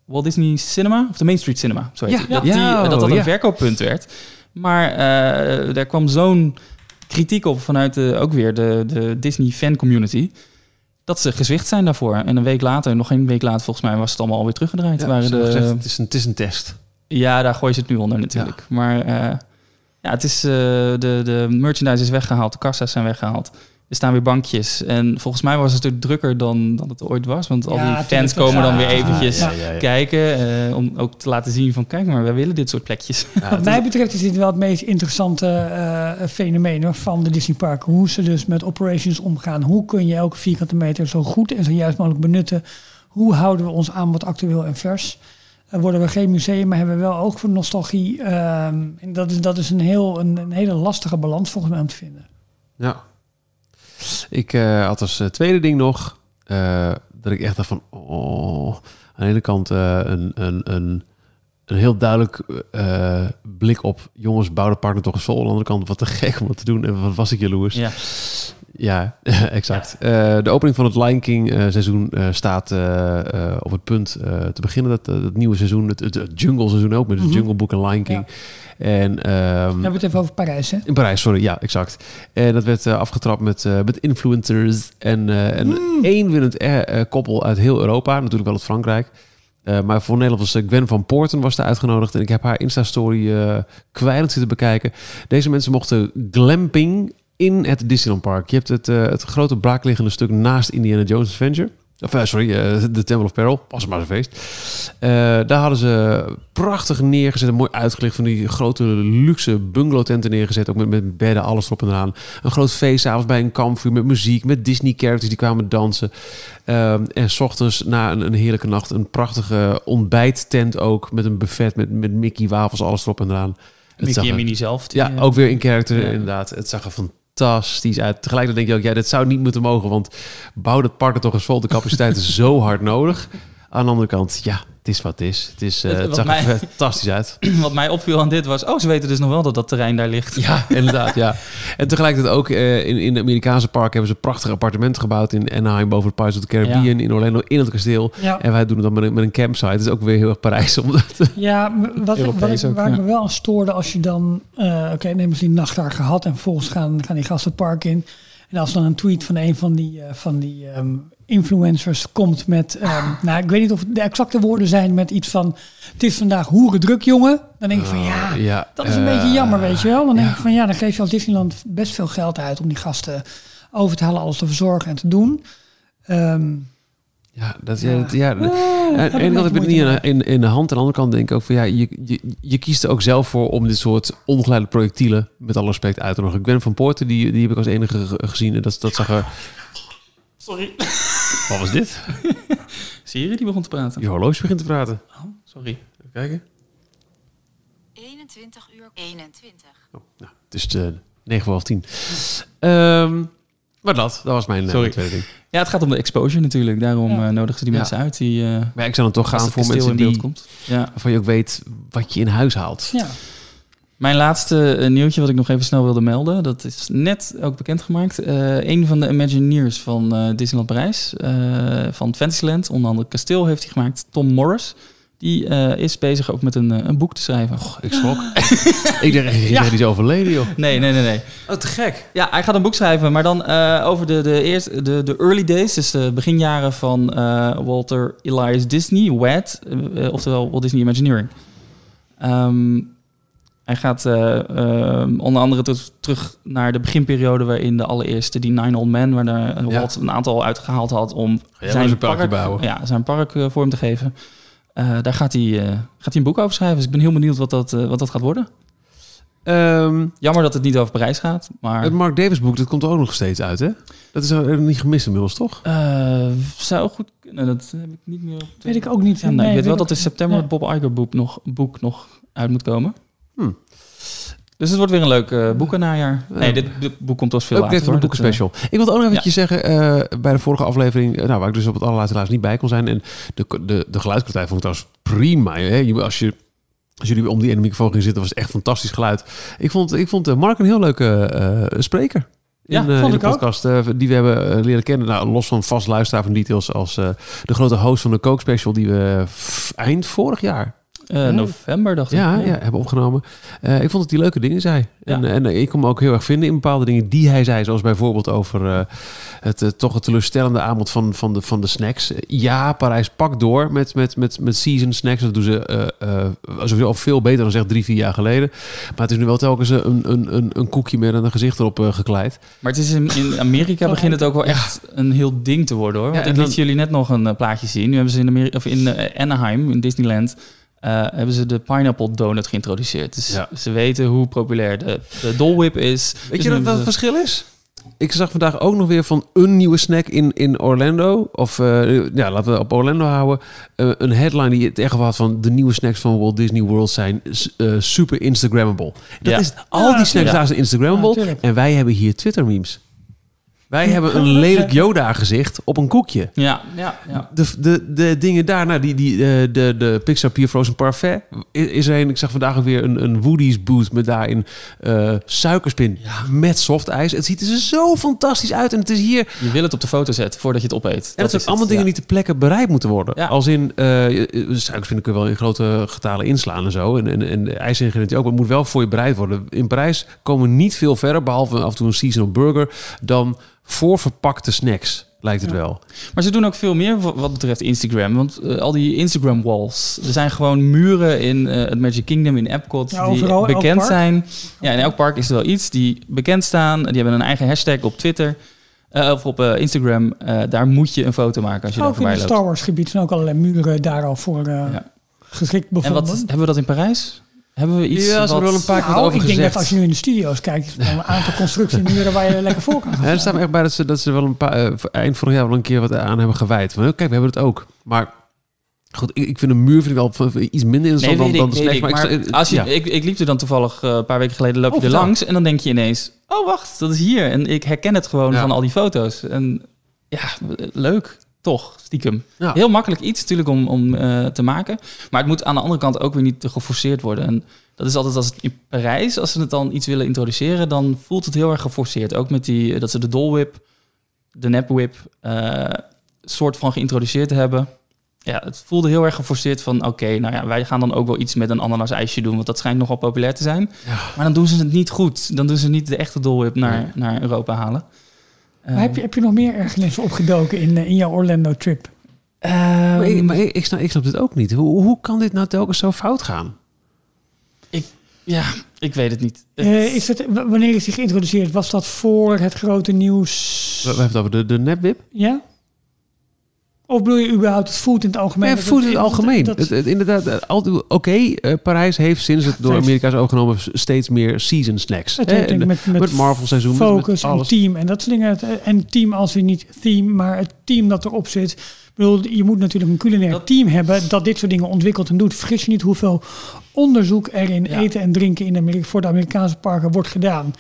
Walt Disney Cinema, of de Main Street Cinema, zo heet ja, het, dat, dat dat een ja. verkooppunt werd. Maar daar kwam zo'n kritiek op vanuit de, ook weer de, de Disney fan community. Dat ze gezwicht zijn daarvoor. En een week later, nog een week later volgens mij, was het allemaal alweer teruggedraaid. Waren de, gezegd, het, is een, het is een test. Ja, daar gooien ze het nu onder natuurlijk. Maar ja, het is, uh, de, de merchandise is weggehaald, de kassa's zijn weggehaald. Er staan weer bankjes. En volgens mij was het er drukker dan, dan het ooit was. Want al Ja, die fans komen dan weer eventjes ja, ja, ja. kijken. eh, om ook te laten zien van, kijk maar, wij willen dit soort plekjes. Wat mij betreft is dit wel het meest interessante eh, fenomeen hoor, van de Disney Park. Hoe ze dus met operations omgaan. Hoe kun je elke vierkante meter zo goed en zo juist mogelijk benutten? Hoe houden we ons aanbod actueel en vers? Uh, worden we geen museum, maar hebben we wel oog voor nostalgie. Ehm, en dat is, dat is een, heel, een, een hele lastige balans volgens mij om te vinden. Ja. Ik uh, had als uh, tweede ding nog uh, dat ik echt dacht van, oh, aan de ene kant een, een, een, een heel duidelijk blik op, jongens, bouw de partner toch eens vol. Aan de andere kant, wat te gek om dat te doen en wat was ik jaloers. Ja. Ja, exact. Ja. Uh, de opening van het Lion King uh, seizoen uh, staat op het punt te beginnen. Dat, dat nieuwe seizoen, het, het, Jungle seizoen ook, met het mm -hmm. Jungle Book en Lion King. Ja. En, um, We hebben het even over Parijs, hè? In Parijs, sorry. Ja, exact. En dat werd afgetrapt met, met influencers en, en mm. één winnend koppel uit heel Europa. Natuurlijk wel uit Frankrijk. Uh, maar voor Nederland was Gwen van Poorten was daar uitgenodigd. En ik heb haar Insta-story uh, kwijlend zitten bekijken. Deze mensen mochten glamping in het Disneyland Park. Je hebt het, uh, het grote braakliggende stuk naast Indiana Jones Adventure. Of, uh, sorry, uh, de Temple of Peril. Was maar een feest. daar hadden ze prachtig neergezet. En mooi uitgelicht van die grote luxe bungalow tenten neergezet. Ook met, met bedden, alles erop en eraan. Een groot feest avonds bij een kampvuur met muziek. Met Disney characters die kwamen dansen. En s ochtends na een, een, heerlijke nacht een prachtige ontbijttent ook. Met een buffet met, met Mickey wafels, alles erop en eraan. Mickey en Minnie zelf. Die, ja, ook weer in character ja. inderdaad. Het zag er fantastisch uit. Tegelijkertijd denk je ook, ja, dit zou niet moeten mogen, want bouw dat park er toch eens vol. De capaciteit is zo hard nodig. Aan de andere kant, ja, het is wat het is. Het, is, uh, het, het zag mij, er fantastisch uit. Wat mij opviel aan dit was, oh, ze weten dus nog wel dat dat terrein daar ligt. Ja, inderdaad, ja. En tegelijkertijd ook uh, in, in de Amerikaanse park hebben ze prachtige appartementen gebouwd in Anaheim boven het Pirates of the Caribbean, ja. in Orlando, in het kasteel. Ja. En wij doen het dan met een, met een campsite. Het is ook weer heel erg Parijs. Omdat ja, wat, ik, wat ik, waar ik me wel aan stoorde als je dan, uh, oké, okay, nemen ze die nacht daar gehad en vervolgens gaan, gaan die gasten het park in. En als dan een tweet van een van die, uh, van die um, influencers komt met, um, nou, ik weet niet of de exacte woorden zijn met iets van, het is vandaag hoeren druk, jongen. Dan denk ik van, ja, uh, ja dat is een uh, beetje jammer, weet je wel. Dan denk ja. ik van, ja, dan geef je als Disneyland best veel geld uit om die gasten over te halen, alles te verzorgen en te doen. Um, ja, dat, ja, dat, ja. Ah, aan de ene kant heb ik het niet in, in, in, de hand. Aan de andere kant denk ik ook van ja, je, je, je kiest er ook zelf voor om dit soort ongeleide projectielen, met alle respect, uit te nodigen. Ik ben van Poorten, die, die heb ik als enige gezien. En dat, dat zag er. Sorry. Wat was dit? Siri die begon te praten. Je horloge begint te praten. Oh, sorry. Even kijken. 21 uur 21. Oh, nou, het is de 9 voor half 10. Um, maar dat, dat was mijn Sorry. uh, tweede ding. Ja, het gaat om de exposure natuurlijk. Daarom Ja. uh, nodigen ze die Ja. mensen uit. Die, uh, Maar ik zou dan toch gaan voor mensen in beeld die, komt. Ja. waarvan je ook weet wat je in huis haalt. Ja. Mijn laatste eh, nieuwtje wat ik nog even snel wilde melden, dat is net ook bekendgemaakt. Eh een van de Imagineers van eh, Disneyland Parijs, eh, van Fantasyland, onder andere Kasteel heeft hij gemaakt, Tom Morris. Die eh, is bezig ook met een, een boek te schrijven. Ik schrok. ik dacht, je Ja. is overleden, joh. Nee, nee, nee, nee. Oh, te gek. Ja, hij gaat een boek schrijven, maar dan eh, over de, de, eerste, de, de early days, dus de beginjaren van eh, Walter Elias Disney, WAD, oftewel Walt Disney Imagineering. Ehm, hij gaat eh, eh, onder andere ter- terug naar de beginperiode waarin de allereerste, die Nine Old Men, waar Ja. Walt een aantal uitgehaald had om eens een parkje bouwen? Ja, zijn park eh, vorm te geven. Eh, daar gaat hij, eh, gaat hij een boek over schrijven. Dus ik ben heel benieuwd wat dat, wat dat gaat worden. Ehm, Jammer dat het niet over Parijs gaat, maar het Mark Davis boek, dat komt er ook nog steeds uit, hè? Dat is er niet gemist inmiddels, toch? eh, zou goed kunnen. Dat heb ik niet meer op. de- Weet ik ook niet. Ja, nee, Nee, ik weet wel dat in september het Bob Iger boek nog, boek nog uit moet komen. Hmm. Dus het wordt weer een leuk eh boekennajaar. Ja. Nee, dit, dit boek komt pas veel Ook later. van eh, boekenspecial. Ik wilde ook nog eventjes zeggen, eh, bij de vorige aflevering, eh, nou, waar ik dus op het allerlaatste helaas niet bij kon zijn. En de, de, de geluidskwaliteit vond ik trouwens prima. Hè? Als, je, als jullie om die ene microfoon gingen zitten, was het echt fantastisch geluid. Ik vond, ik vond eh, Mark een heel leuke eh, spreker. In, Ja, eh, vond in de ik podcast eh, die we hebben eh, leren kennen. Nou, los van vast luisteraar van Details als eh, de grote host van de Coke Special die we eind vorig jaar eh, november dacht ik. ja, ja. hebben opgenomen. Eh, ik vond dat hij leuke dingen zei. Ja. En, en ik kon me ook heel erg vinden in bepaalde dingen die hij zei. Zoals bijvoorbeeld over eh, het eh, toch het teleurstellende aanbod van, van, de, van de snacks. Ja, Parijs pakt door met, met, met, met season snacks. Dat doen ze eh eh, sowieso al veel beter dan zeg drie, vier jaar geleden. Maar het is nu wel telkens een, een, een, een koekje met een gezicht erop eh, gekleid. Maar het is in, in Amerika begint het ook wel echt een heel ding te worden hoor. Want ik dan- liet jullie net nog een eh, plaatje zien. Nu hebben ze in, Amerika, of in eh, Anaheim, in Disneyland, eh, hebben ze de pineapple donut geïntroduceerd. Dus Ja. ze weten hoe populair de, de Dole Whip is. Weet Dus je wat, het ze- verschil is? Ik zag vandaag ook nog weer van een nieuwe snack in, in Orlando. Of eh, ja, laten we op Orlando houden. Eh, een headline die het echt had van de nieuwe snacks van Walt Disney World zijn eh, super Instagrammable. Dat Ja. is, al die Ja, snacks ja. daar zijn Instagrammable. En wij hebben hier Twitter memes. Wij hebben een lelijk Yoda gezicht op een koekje. Ja, ja, ja. De, de, de dingen daar, nou, die, die, eh, de, de Pixar Pure Frozen Parfait is er een. Ik zag vandaag ook weer een, een Woody's booth met daarin eh suikerspin met softijs. Het ziet er zo fantastisch uit en het is hier... Je wil het op de foto zetten voordat je het opeet. En Dat zijn allemaal het, dingen ja. die ter plekke bereid moeten worden. Ja. Als in, eh suikerspinnen kun je wel in grote getalen inslaan en zo. En, en, en de ijsingrediënten ook. Maar het moet wel voor je bereid worden. In Parijs komen we niet veel verder, behalve af en toe een seasonal burger, dan voorverpakte snacks, lijkt het wel. Maar ze doen ook veel meer wa- wat betreft Instagram. Want eh, al die Instagram walls. Er zijn gewoon muren in eh, het Magic Kingdom, in Epcot, Ja, die overal, bekend zijn. Ja, in elk park is er wel iets die bekend staan. Die hebben een eigen hashtag op Twitter. eh, of op Instagram. Eh, daar moet je een foto maken als je daar Ook in het. Star Wars gebied zijn ook allerlei muren daar al voor eh, Ja. geschikt En wat, bevonden. hebben we dat in Parijs? Hebben we iets Ja, ze wat... hebben wel een paar keer Nou, over ik denk gezegd. dat als je nu in de studio's kijkt, is er wel een aantal constructiemuren waar je lekker voor kan gaan Ja, er staat me echt bij dat ze, dat ze wel een paar, eh, eind vorig jaar wel een keer wat aan hebben gewijd. Van, oh, kijk, we hebben het ook. Maar goed, ik, ik vind een muur vind ik wel iets minder Nee, interessant dan, ik, dan de ik. Maar, Maar ik, als je, ja. ik, ik liep er dan toevallig eh, een paar weken geleden, loop je Oh, er langs en dan denk je ineens, oh wacht, dat is hier. En ik herken het gewoon Ja. van al die foto's. En ja, leuk, toch, stiekem. Ja. Heel makkelijk iets natuurlijk om, om eh, te maken. Maar het moet aan de andere kant ook weer niet te geforceerd worden. En dat is altijd als het in Parijs, als ze het dan iets willen introduceren, dan voelt het heel erg geforceerd. Ook met die, dat ze de Dole Whip, de Nap Whip, eh, soort van geïntroduceerd hebben. Ja, het voelde heel erg geforceerd van... oké, nou ja, wij gaan dan ook wel iets met een ananas-ijsje doen... want dat schijnt nogal populair te zijn. Maar dan doen ze het niet goed. Dan doen ze niet de echte Dole Whip naar, naar Europa halen. Maar heb, je, heb je nog meer ergernissen opgedoken in, eh, in jouw Orlando-trip? maar ik, maar ik, ik snap, ik snap dit ook niet. Hoe, hoe kan dit nou telkens zo fout gaan? Ja, ik weet het niet. Het- Eh, is het, wanneer is die geïntroduceerd? Was dat voor het grote nieuws? We, we hebben het over de, de nepwip. Ja? Of bedoel je überhaupt het food in het algemeen? Dat voet in het dat- algemeen. dat- Het- het- inderdaad, eh, oké, eh, Parijs heeft sinds het door heeft- Amerika is overgenomen steeds meer season snacks. Het Hè, heeft met, met, met Marvel seizoen, focus met en alles. team en dat soort dingen. Het- En team als je niet theme, maar het team dat erop zit. Ik bedoel, je moet natuurlijk een culinair Dat- team hebben dat dit soort dingen ontwikkelt en doet. Vergis je niet hoeveel onderzoek er in Ja. eten en drinken in Amerika, voor de Amerikaanse parken wordt gedaan.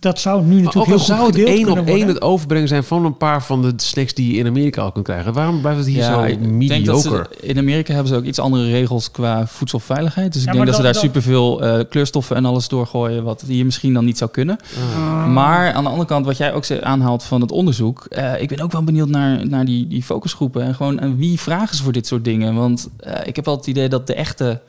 Dat zou nu natuurlijk heel goed zou het één op één het overbrengen zijn van een paar van de snacks die je in Amerika al kunt krijgen. Waarom blijft het hier zo ik denk dat mediocre? ze, in Amerika hebben ze ook iets andere regels qua voedselveiligheid. Dus ik Ja, denk dat, ze daar superveel eh kleurstoffen en alles doorgooien... wat hier misschien dan niet zou kunnen. Ah. Maar aan de andere kant, wat jij ook ze- aanhaalt van het onderzoek... eh, ik ben ook wel benieuwd naar, naar die, die focusgroepen. En gewoon wie vragen ze voor dit soort dingen? Want eh, ik heb wel het idee dat de echte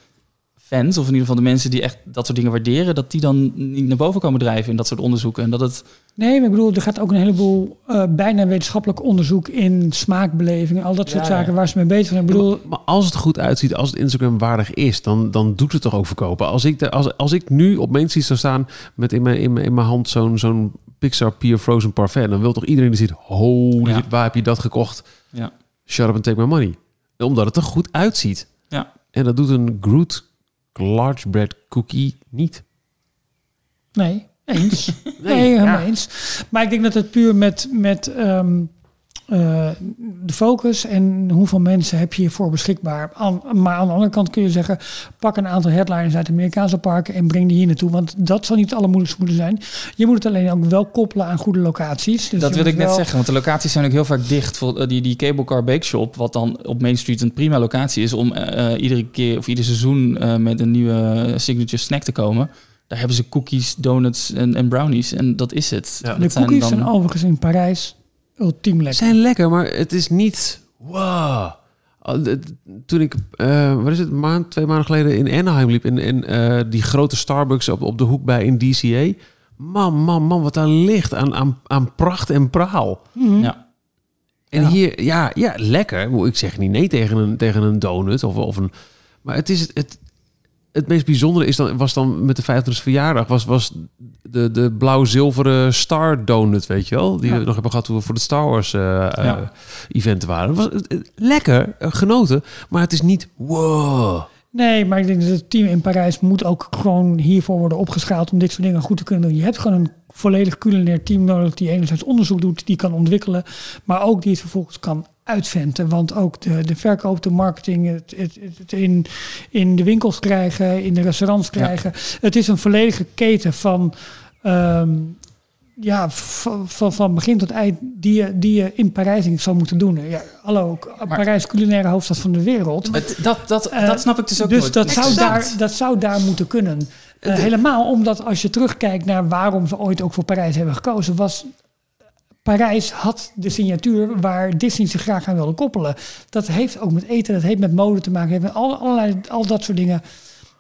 fans, of in ieder geval de mensen die echt dat soort dingen waarderen, dat die dan niet naar boven komen drijven in dat soort onderzoeken. En dat het. Nee, maar ik bedoel, er gaat ook een heleboel eh, bijna wetenschappelijk onderzoek in smaakbeleving, al dat soort Ja, ja. zaken waar ze mee bezig zijn. Ik bedoel, Maar als het er goed uitziet, als het Instagram waardig is, dan, dan doet het toch ook verkopen. Als ik, de, als, als ik nu op Street zou staan met in mijn, in mijn, in mijn hand zo'n zo'n Pixar Pier Frozen Parfait, dan wil toch iedereen die ziet, holy waar heb je dat gekocht? Ja. Shut up and take my money. Omdat het er goed uitziet. Ja. En dat doet een Groot large bread cookie niet. Nee, eens. nee, helemaal eens. Maar ik denk dat het puur met, met ehm, eh, de focus en hoeveel mensen heb je hiervoor beschikbaar. Aan, maar aan de andere kant kun je zeggen, pak een aantal headliners uit Amerikaanse parken en breng die hier naartoe. Want dat zal niet het allermoeilijkste moeten zijn. Je moet het alleen ook wel koppelen aan goede locaties. Dus dat wil ik net wel- zeggen, want de locaties zijn ook heel vaak dicht. Voor, eh, die, die Cable Car Bake Shop, wat dan op Main Street een prima locatie is om eh, iedere keer of ieder seizoen eh, met een nieuwe signature snack te komen. Daar hebben ze cookies, donuts en, en brownies. En dat is het. Ja. De Dat zijn cookies dan- zijn overigens in Parijs ultiem lekker. zijn lekker, maar het is niet. Wow. Toen ik, eh, wat is het, een maand, twee maanden geleden in Anaheim liep in, in eh, die grote Starbucks op, op de hoek bij in DCA. Man, man, man, wat daar ligt aan, aan, aan pracht en praal. Mhm. Ja. En Ja. hier, ja, ja, lekker. Ik zeg niet nee tegen een, tegen een donut of, of een. Maar het is het. Het meest bijzondere is dan, was dan met de 25e verjaardag, was, was de, de blauw-zilveren Star Donut, weet je wel? Die Ja. we nog hebben gehad toen we voor de Star Wars eh, eh, Ja. event waren. Was eh, lekker, genoten, maar het is niet wow. Nee, maar ik denk dat het team in Parijs moet ook gewoon hiervoor worden opgeschaald om dit soort dingen goed te kunnen doen. Je hebt gewoon een volledig culinair team nodig die enerzijds onderzoek doet, die kan ontwikkelen, maar ook die het vervolgens kan uitventen. Want ook de, de verkoop, de marketing, het, het, het, het in, in de winkels krijgen, in de restaurants krijgen. Het is een volledige keten van, ehm, ja, van, van, van begin tot eind die je, die je in Parijs zou moeten doen. Ja, hallo, Parijs culinaire hoofdstad van de wereld. Het- dat, dat, Eh, dat snap ik dus ook Dus nooit. dat zou, daar, dat zou daar moeten kunnen. Eh, helemaal omdat als je terugkijkt naar waarom ze ooit ook voor Parijs hebben gekozen, was Parijs had de signatuur waar Disney zich graag aan wilde koppelen. Dat heeft ook met eten, dat heeft met mode te maken, heeft met al, allerlei, al dat soort dingen.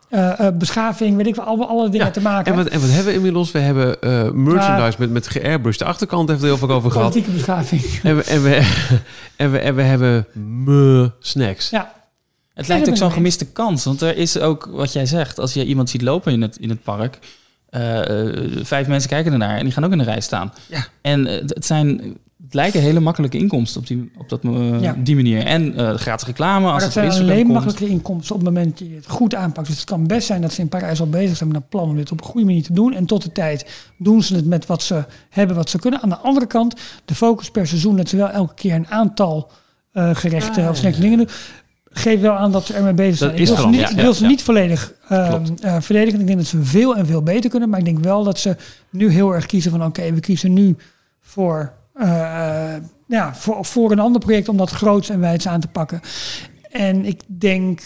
Eh, eh, beschaving, weet ik wel, alle, alle dingen Ja, te maken. En wat, en wat hebben we inmiddels? We hebben eh, merchandise met, met geairbrushed. De achterkant heeft er heel veel over gehad. Politieke beschaving. En we, en, we, en, we, en we hebben me snacks. Ja, Het lijkt ook zo'n gemiste kans. Want er is ook, wat jij zegt, als je iemand ziet lopen in het, in het park... eh, eh, vijf mensen kijken ernaar en die gaan ook in de rij staan. Ja. En eh, het zijn... Het lijken hele makkelijke inkomsten op die, op dat, Ja. die manier. En eh, gratis reclame. Als dat het zijn alleen komt. makkelijke inkomsten op het moment dat je het goed aanpakt. Dus het kan best zijn dat ze in Parijs al bezig zijn met een plan om dit op een goede manier te doen. En tot de tijd doen ze het met wat ze hebben, wat ze kunnen. Aan de andere kant, de focus per seizoen, dat ze wel elke keer een aantal gerechten Ah, of snacks dingen doen. Geeft wel aan dat ze ermee bezig Dat zijn. is ik wil ze niet, ja, wil ze ja. niet volledig eh, verdedigen. Ik denk dat ze veel en veel beter kunnen. Maar ik denk wel dat ze nu heel erg kiezen van oké, we kiezen nu voor, eh, ja, voor, voor een ander project om dat groots en wijds aan te pakken. En ik denk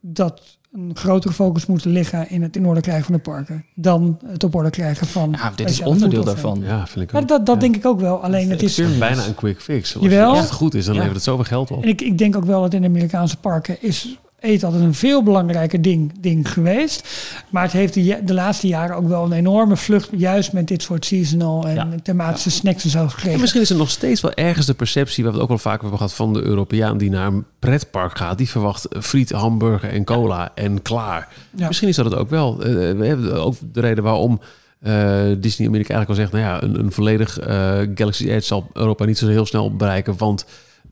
dat een grotere focus moet liggen in het in orde krijgen van de parken. Dan het op orde krijgen van... Ja, dit is onderdeel daarvan. Ja, vind ik Maar ook. dat, dat Ja. denk ik ook wel. Alleen het is... Het is bijna een quick fix. Als Jawel. het echt goed is, dan Ja. levert het zoveel geld op. En ik, ik denk ook wel dat in de Amerikaanse parken is eten altijd een veel belangrijker ding, ding geweest. Maar het heeft de, de laatste jaren ook wel een enorme vlucht, juist met dit soort seasonal en Ja. thematische snacks en zo En gekregen. misschien is er nog steeds wel ergens de perceptie, waar we het ook wel vaker hebben gehad, van de Europeaan die naar een pretpark gaat. Die verwacht friet, hamburger en cola en klaar. Misschien is dat het ook wel. Eh, we hebben ook de reden waarom eh, Disney Amerika eigenlijk al zegt, nou ja, een, een volledig eh, Galaxy Edge zal Europa niet zo heel snel bereiken, want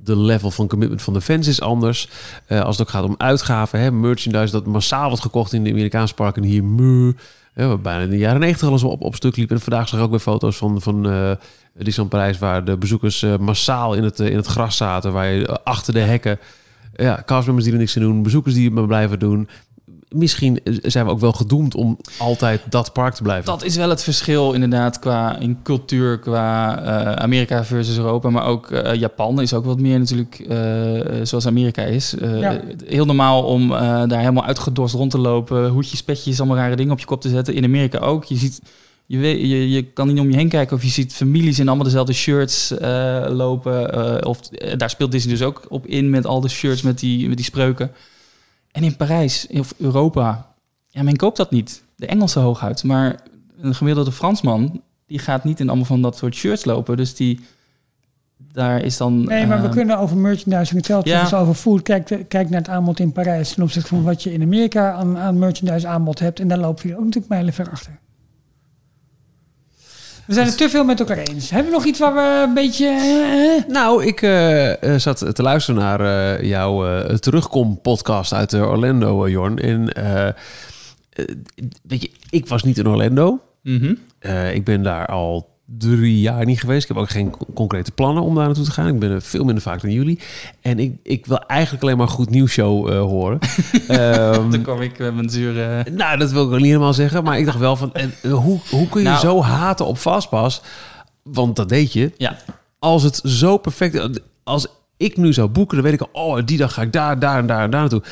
de level van commitment van de fans is anders. Eh, als het ook gaat om uitgaven, hè, merchandise dat massaal wordt gekocht in de Amerikaanse parken, hier mu. Ja, wat bijna in de jaren negentig al eens op, op stuk liep. En vandaag zag ik ook weer foto's van, van eh Disneyland Parijs... waar de bezoekers eh, massaal in het, in het gras zaten. Waar je achter de hekken... Ja, castmembers die er niks aan doen. Bezoekers die het maar blijven doen. Misschien zijn we ook wel gedoemd om altijd dat park te blijven. Dat is wel het verschil inderdaad qua in cultuur, qua eh, Amerika versus Europa. Maar ook eh, Japan is ook wat meer natuurlijk eh, zoals Amerika is. Eh, Ja. Heel normaal om eh, daar helemaal uitgedorst rond te lopen. Hoedjes, petjes, allemaal rare dingen op je kop te zetten. In Amerika ook. Je ziet... Je, weet, je, je kan niet om je heen kijken of je ziet families in allemaal dezelfde shirts eh, lopen. eh, of daar speelt Disney dus ook op in met al de shirts met die, met die spreuken. En in Parijs of Europa ja, men koopt dat niet. De Engelse hooguit. Maar een gemiddelde Fransman, die gaat niet in allemaal van dat soort shirts lopen. Dus die, daar is dan... Nee, maar we eh, kunnen over merchandising hetzelfde ja. over food. Kijk, kijk naar het aanbod in Parijs ten opzichte van wat je in Amerika aan, aan merchandise aanbod hebt. En daar lopen we ook natuurlijk mijlenver achter. We zijn het te veel met elkaar eens. Hebben we nog iets waar we een beetje... eh, eh? Nou, ik eh, zat te luisteren naar eh, jouw eh, terugkom-podcast uit Orlando, Jorn. En weet je, ik was niet in Orlando. mhm. Eh, ik ben daar al drie jaar niet geweest. Ik heb ook geen co- concrete plannen om daar naartoe te gaan. Ik ben er veel minder vaak dan jullie. En ik, ik wil eigenlijk alleen maar een goed nieuwsshow eh horen. Ehm, Dan kom ik met mijn zure... nou, dat wil ik niet helemaal zeggen. Maar ik dacht wel van, en, eh, hoe, hoe kun je Nou. zo haten op Fastpass? Want dat deed je. Ja, Als het zo perfect... Als ik nu zou boeken, dan weet ik al... Oh, die dag ga ik daar, daar en daar en daar naartoe.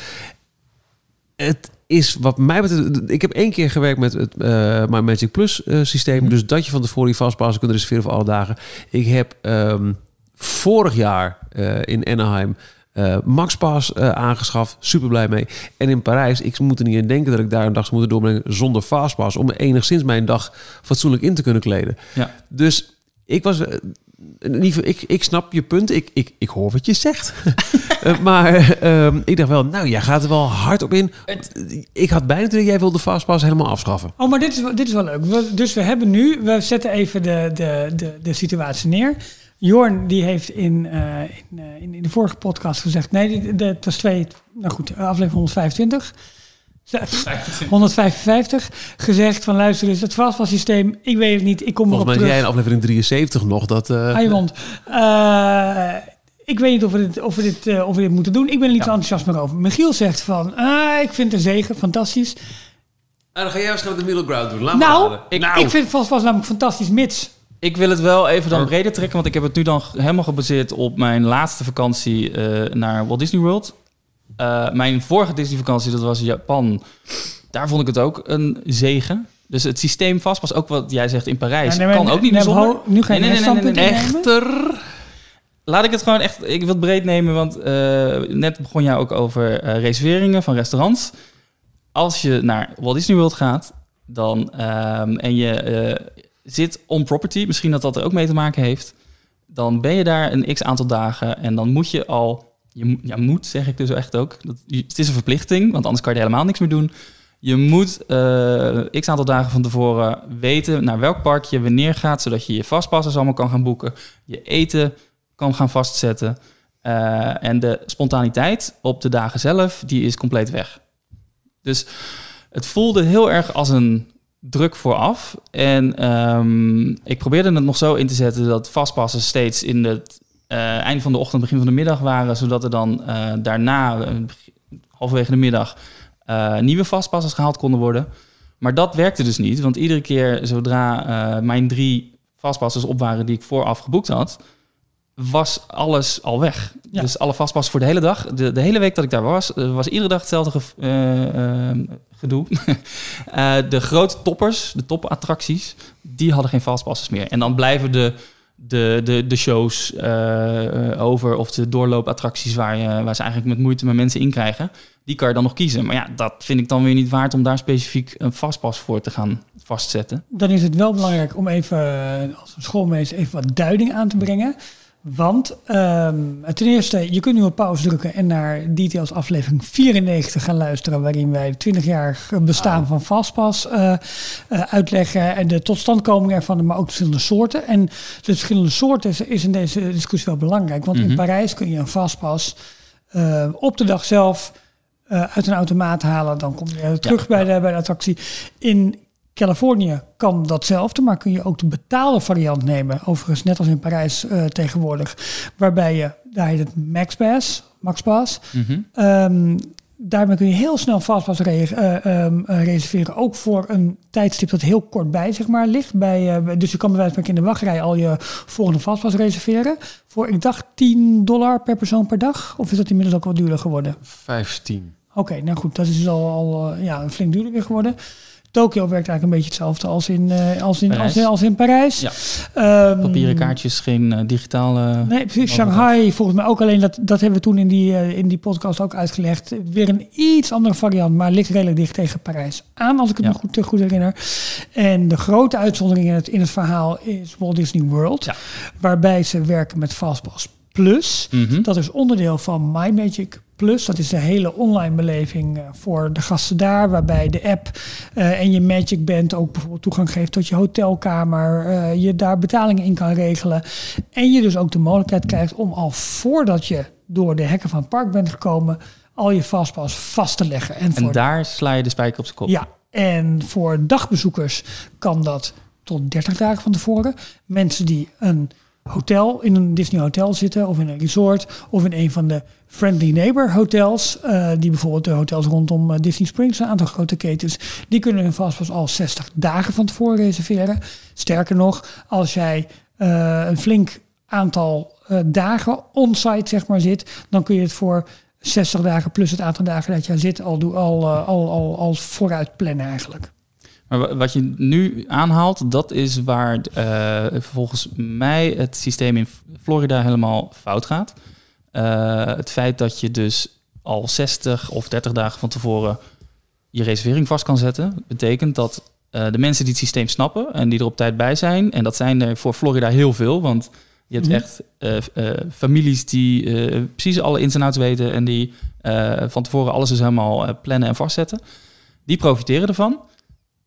Het is wat mij betreft... Ik heb één keer gewerkt met het eh My Magic Plus eh, systeem. Mhm. Dus dat je van tevoren je vastpassen kunt reserveren voor alle dagen. Ik heb ehm, vorig jaar eh, in Anaheim... eh MaxPass eh, aangeschaft, super blij mee. En in Parijs, ik moet er niet aan denken dat ik daar een dag zou moeten doorbrengen zonder Fastpass, om enigszins mijn dag fatsoenlijk in te kunnen kleden. ja. Dus ik was. Niet, ik, ik snap je punt. Ik, ik, ik hoor wat je zegt. Eh, maar ehm, ik dacht wel, nou, jij gaat er wel hard op in. Ik had bijna dat jij wilde Fastpass helemaal afschaffen. Oh, maar dit is, wel- dit is wel leuk. We- Dus we hebben nu, we zetten even de, de, de, de situatie neer. Jorn die heeft in, eh, in, eh, in, in de vorige podcast gezegd, nee, het was twee, nou goed, aflevering 125. Z- 155 gezegd van luister eens, het fastpass-systeem, ik weet het niet, ik kom erop Volgens mij terug. jij in aflevering 73 nog dat. eh, mond. Eh, ik weet niet of we dit, of we dit, eh, of we dit moeten doen. Ik ben er niet zo enthousiast meer over. Michiel zegt van, ah, ik vind de zegen fantastisch. Ah, dan ga jij waarschijnlijk de middle ground doen. Laat Nou, maar ik, nou. ik vind het vast was namelijk fantastisch, mits. Ik wil het wel even dan breder trekken, want ik heb het nu dan helemaal gebaseerd op mijn laatste vakantie eh, naar Walt Disney World. Eh, mijn vorige Disney vakantie, dat was Japan. Daar vond ik het ook een zegen. Dus het systeem vast was ook wat jij zegt in Parijs. Ja, nee, maar- kan ook niet nee, zonder. nu ga je Nee, nee. Echter. Laat ik het gewoon echt, ik wil het breed nemen, want eh, net begon jij ook over eh, reserveringen van restaurants. Als je naar Walt Disney World gaat, dan ehm, en je zit on property, misschien dat dat er ook mee te maken heeft, dan ben je daar een x aantal dagen en dan moet je al, je ja, moet zeg ik dus echt ook, dat, het is een verplichting, want anders kan je helemaal niks meer doen. Je moet eh, x aantal dagen van tevoren weten naar welk park je wanneer gaat, zodat je je vastpassers allemaal kan gaan boeken, je eten kan gaan vastzetten. Eh, en de spontaniteit op de dagen zelf, die is compleet weg. Dus het voelde heel erg als een druk vooraf. En ehm, ik probeerde het nog zo in te zetten dat vastpassen steeds in het eind van de ochtend, begin van de middag waren, zodat er dan eh, daarna, eh, halverwege de middag, eh, nieuwe vastpassers gehaald konden worden. Maar dat werkte dus niet, want iedere keer zodra eh, mijn drie vastpassers op waren die ik vooraf geboekt had, was alles al weg. Ja. Dus alle vastpassen voor de hele dag. De, de hele week dat ik daar was, eh, was iedere dag hetzelfde eh, eh, gedoe. Eh, de grote toppers, de topattracties, die hadden geen vastpassers meer. En dan blijven de, de, de, de shows eh, over of de doorloopattracties waar, je, waar ze eigenlijk met moeite met mensen in krijgen. Die kan je dan nog kiezen. Maar ja, dat vind ik dan weer niet waard om daar specifiek een vastpas voor te gaan vastzetten. Dan is het wel belangrijk om even eh, als schoolmeester even wat duiding aan te brengen. Want ehm, ten eerste, je kunt nu op pauze drukken en naar Details aflevering 94 gaan luisteren, waarin wij 20 jaar bestaan van Fastpass eh, eh, uitleggen en de totstandkoming ervan, maar ook de verschillende soorten. En de verschillende soorten is, is in deze discussie wel belangrijk, want in Mhm. Parijs kun je een Fastpass eh, op de dag zelf uit een automaat halen, dan kom je terug bij, de, bij de attractie. In Californië kan datzelfde, maar kun je ook de betaalde variant nemen. Overigens, net als in Parijs eh, tegenwoordig. Waarbij je, daar heet het MaxPass, MaxPass. Ehm, daarmee kun je heel snel Fastpass re eh, ehm, eh, reserveren. Ook voor een tijdstip dat heel kort bij zeg maar, ligt. Bij, dus je kan bij wijze van in de wachtrij al je volgende Fastpass reserveren. Voor, ik dacht, 10 dollar per persoon per dag. Of is dat inmiddels ook wat duurder geworden? 15. Oké, nou goed, dat is dus al, al ja, flink duurder weer geworden. Tokio werkt eigenlijk een beetje hetzelfde als in, eh, als in, als Parijs. in, als in Parijs. Ja. Ehm, Papieren kaartjes, geen eh, digitale... Nee, precies. Shanghai volgens mij ook alleen, dat, dat hebben we toen in die, eh, in die podcast ook uitgelegd. Weer een iets andere variant, maar ligt redelijk dicht tegen Parijs aan, als ik het Ja. me goed, goed herinner. En de grote uitzondering in het, in het verhaal is Walt Disney World, Ja. waarbij ze werken met Fastpass Plus. Mhm. Dat is onderdeel van My Magic Plus. Dat is de hele online beleving eh, voor de gasten daar. Waarbij de app eh, en je Magic Band ook bijvoorbeeld toegang geeft tot je hotelkamer. eh, je daar betalingen in kan regelen. En je dus ook de mogelijkheid krijgt om al voordat je door de hekken van het park bent gekomen. al je fastpass vast te leggen. En, En daar sla je de spijker op zijn kop. ja, en voor dagbezoekers kan dat tot 30 dagen van tevoren. Mensen die een hotel, in een Disney hotel zitten of in een resort of in een van de Friendly Neighbor hotels, eh, die bijvoorbeeld de hotels rondom eh, Disney Springs, een aantal grote ketens, die kunnen hun fastpass al 60 dagen van tevoren reserveren. Sterker nog, als jij eh, een flink aantal dagen on-site zeg maar zit, dan kun je het voor 60 dagen plus het aantal dagen dat jij zit al, al, al, al, al vooruit plannen eigenlijk. Maar wa- wat je nu aanhaalt, dat is waar eh, volgens mij het systeem in Florida helemaal fout gaat. Eh, het feit dat je dus al 60 of 30 dagen van tevoren je reservering vast kan zetten, betekent dat eh, de mensen die het systeem snappen en die er op tijd bij zijn, en dat zijn er voor Florida heel veel, want je hebt Mhm. echt families die precies alle ins en outs weten en die van tevoren alles dus helemaal plannen en vastzetten. Die profiteren ervan.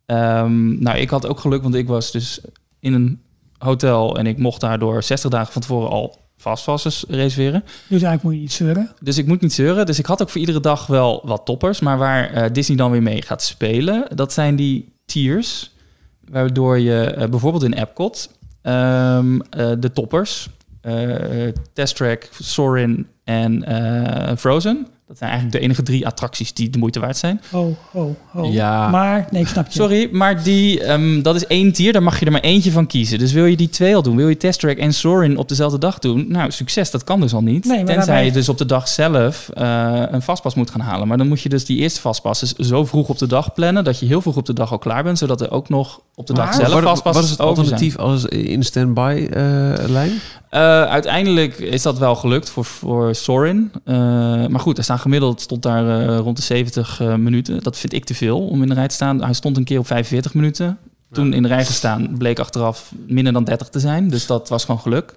Ehm, nou, ik had ook geluk, want ik was dus in een hotel en ik mocht daardoor 60 dagen van tevoren al fastpasses reserveren. Dus eigenlijk moet je niet zeuren. Dus ik moet niet zeuren. Dus ik had ook voor iedere dag wel wat toppers. Maar waar eh, Disney dan weer mee gaat spelen, dat zijn die tiers. Waardoor je eh, bijvoorbeeld in Epcot ehm, eh, de toppers, Test Track, Soarin' en Frozen. Dat zijn eigenlijk de enige drie attracties die de moeite waard zijn. Oh, oh, oh. Ja. Maar, nee, ik snap je. Sorry, maar die, ehm, dat is één tier, daar mag je er maar eentje van kiezen. Dus wil je die twee al doen, wil je Test Track en Soarin' op dezelfde dag doen? Nou, succes, dat kan dus al niet. Nee, maar Tenzij daarbij- je dus op de dag zelf eh, een vastpas moet gaan halen. Maar dan moet je dus die eerste vastpassen zo vroeg op de dag plannen... dat je heel vroeg op de dag al klaar bent... zodat er ook nog op de dag zelf wat, vastpassen wat is het alternatief als in standby eh lijn? Eh, uiteindelijk is dat wel gelukt voor, voor Sorin. Eh, maar goed, er staan gemiddeld stond daar eh, rond de 70 eh, minuten. Dat vind ik te veel om in de rij te staan. Hij stond een keer op 45 minuten. Toen in de rij gestaan bleek achteraf minder dan 30 te zijn. Dus dat was gewoon geluk.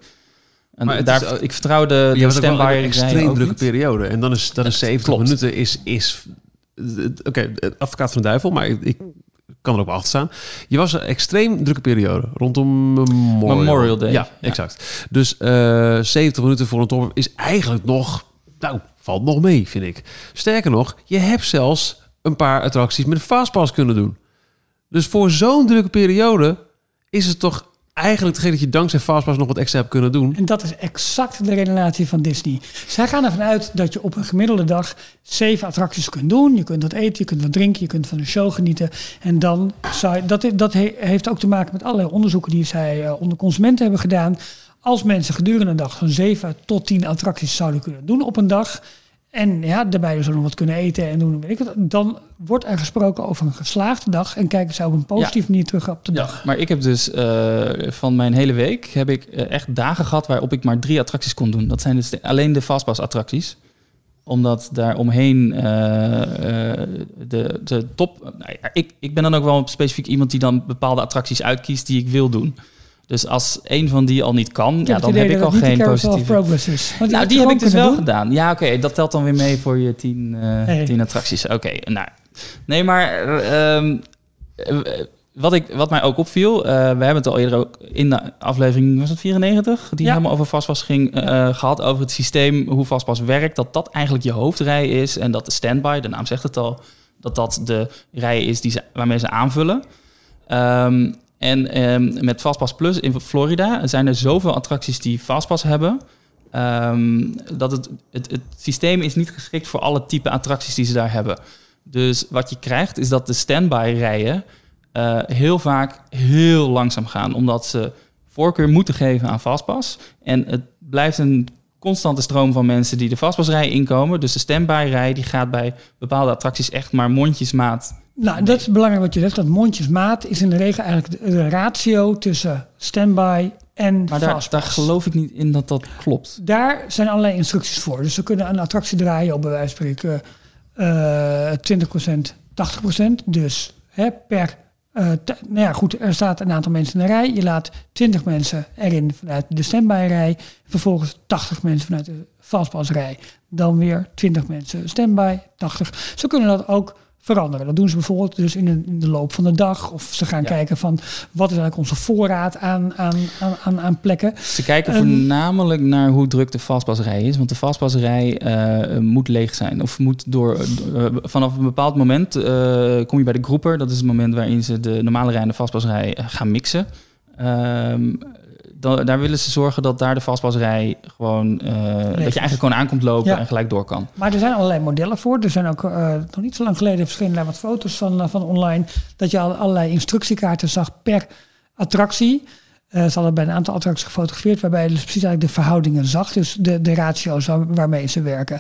En daar, is, ik vertrouw de, standby een extreem drukke niet. periode. En dan is, dan is Ja, 70 klopt. minuten is... is Oké, advocaat van de duivel, maar ik, ik kan er ook wel achter staan. Je was een extreem drukke periode rondom Memorial, Memorial Day, Ja, ja. exact. Dus eh 70 minuten voor een top is eigenlijk nog... Nou, valt nog mee, vind ik. Sterker nog, je hebt zelfs een paar attracties met een fastpass kunnen doen. Dus voor zo'n drukke periode is het toch eigenlijk hetgeen dat je dankzij fastpass nog wat extra hebt kunnen doen. En dat is exact de redenatie van Disney. Zij gaan ervan uit dat je op een gemiddelde dag zeven attracties kunt doen. Je kunt wat eten, je kunt wat drinken, je kunt van een show genieten. En dan zou je, dat, dat he- heeft ook te maken met allerlei onderzoeken die zij eh, onder consumenten hebben gedaan. Als mensen gedurende een dag zo'n zeven tot tien attracties zouden kunnen doen op een dag. En ja, daarbij dus nog wat kunnen eten en doen, weet ik wat. Dan wordt er gesproken over een geslaagde dag. En kijken zij op een positieve manier terug op de Ja, dag. maar ik heb dus eh, van mijn hele week heb ik eh, echt dagen gehad waarop ik maar drie attracties kon doen. Dat zijn dus de- alleen de fastpass attracties. Omdat daar omheen eh, de, de top. Nou ja, ik, ik ben dan ook wel specifiek iemand die dan bepaalde attracties uitkiest die ik wil doen. Dus als een van die al niet kan, ja, dan heb ik al geen positieve. Progress is. Want Nou, die heb ik dus wel doen. gedaan. Ja, oké, dat telt dan weer mee voor je tien, eh, tien attracties. Oké, nou. Nee, maar eh, ehm, eh, wat, ik, wat mij ook opviel, eh, we hebben het al eerder ook in de aflevering, was het 94? Die Ja. helemaal over vastpas ging, eh, gehad over het systeem, hoe vastpas werkt. Dat dat eigenlijk je hoofdrij is en dat de standby, de naam zegt het al, dat dat de rij is die ze, waarmee ze aanvullen. Ehm, en ehm, met Fastpass Plus in Florida zijn er zoveel attracties die Fastpass hebben. ehm, dat het, het, het systeem is niet geschikt voor alle type attracties die ze daar hebben. Dus wat je krijgt is dat de standby rijen eh, heel vaak heel langzaam gaan. Omdat ze voorkeur moeten geven aan Fastpass. En het blijft een constante stroom van mensen die de Fastpass rij inkomen. Dus de standby rij die gaat bij bepaalde attracties echt maar mondjesmaat Nou, dat is belangrijk wat je zegt. Dat mondjesmaat is in de regel eigenlijk de, de ratio tussen standby en Maar daar, geloof ik niet in dat dat klopt. Daar zijn allerlei instructies voor. Dus we kunnen een attractie draaien op bij wijze van spreken eh 20%, 80%. Dus hè, per. eh, nou ja, goed, er staat een aantal mensen in de rij. Je laat 20 mensen erin vanuit de standby-rij. Vervolgens 80 mensen vanuit de fastpassrij. Dan weer 20 mensen standby, 80. Zo kunnen dat ook veranderen. Dat doen ze bijvoorbeeld dus in de, in de loop van de dag. Of ze gaan Ja. kijken van wat is eigenlijk onze voorraad aan, aan, aan, aan, plekken. Ze kijken Ehm, voornamelijk naar hoe druk de fastpassrij is. Want de fastpassrij eh, moet leeg zijn. Of moet door... eh, vanaf een bepaald moment eh, kom je bij de groeper. Dat is het moment waarin ze de normale rij en de fastpassrij eh, gaan mixen. Ehm, da- daar willen ze zorgen dat daar de fastpassrij gewoon... eh, dat je eigenlijk gewoon aankomt lopen Ja. en gelijk door kan. Maar er zijn allerlei modellen voor. Er zijn ook eh, nog niet zo lang geleden verschenen daar wat foto's van, eh, van online. Dat je al allerlei instructiekaarten zag per attractie. Ze hadden bij een aantal attracties gefotografeerd, waarbij je dus precies eigenlijk de verhoudingen zag. Dus de, de ratio's waar- waarmee ze werken.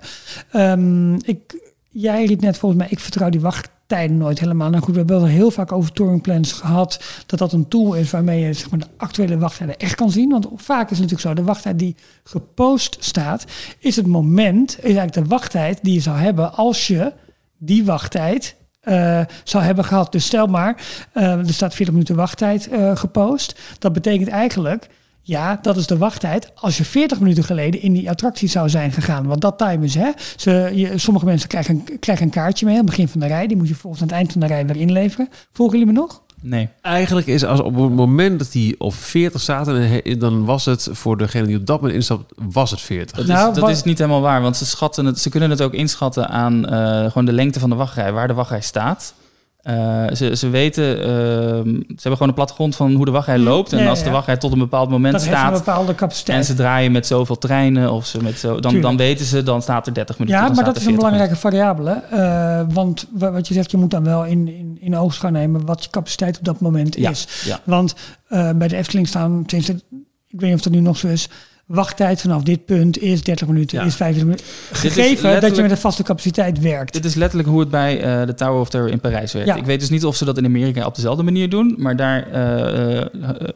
Ehm, ik, jij riep net volgens mij, ik vertrouw die wachttijden nooit helemaal. Nou goed, we hebben heel vaak over touring plans gehad. Dat dat een tool is waarmee je zeg maar, de actuele wachttijden echt kan zien. Want vaak is het natuurlijk zo, de wachttijd die gepost staat, is het moment, is eigenlijk de wachttijd die je zou hebben als je die wachttijd eh, zou hebben gehad. Dus stel maar, eh, er staat 40 minuten wachttijd eh, gepost. Dat betekent eigenlijk, ja, dat is de wachttijd als je 40 minuten geleden in die attractie zou zijn gegaan. Want dat time is, hè. Ze, je, sommige mensen krijgen een, krijgen een kaartje mee aan het begin van de rij. Die moet je volgens aan het eind van de rij weer inleveren. Volgen jullie me nog? Nee. Eigenlijk is als op het moment dat hij op 40 staat, en he- dan was het voor degene die op dat moment instapt, was het 40. Dat, Nou, is, dat is niet helemaal waar, want ze, schatten het, ze kunnen het ook inschatten aan eh, gewoon de lengte van de wachtrij, waar de wachtrij staat. Eh, ze, ze weten, ehm, ze hebben gewoon een plattegrond van hoe de wachtrij loopt. En Ja, als de wachtrij tot een bepaald moment dat heeft een staat bepaalde capaciteit. en ze draaien met zoveel treinen of ze met zo, dan, Tuurlijk. dan weten ze, dan staat er 30 minuten. Ja, maar dat is een 40 belangrijke variabele. eh, want wa- wat je zegt, je moet dan wel in, in, in oogst gaan nemen wat je capaciteit op dat moment Ja, is. ja. Want eh, bij de Efteling staan, tenminste, ik weet niet of dat nu nog zo is, wachttijd vanaf dit punt is 30 minuten, Ja. is 25 minuten. Gegeven dat je met een vaste capaciteit werkt. Dit is letterlijk hoe het bij eh, de Tower of Terror in Parijs werkt. Ja. Ik weet dus niet of ze dat in Amerika op dezelfde manier doen, maar daar eh, eh,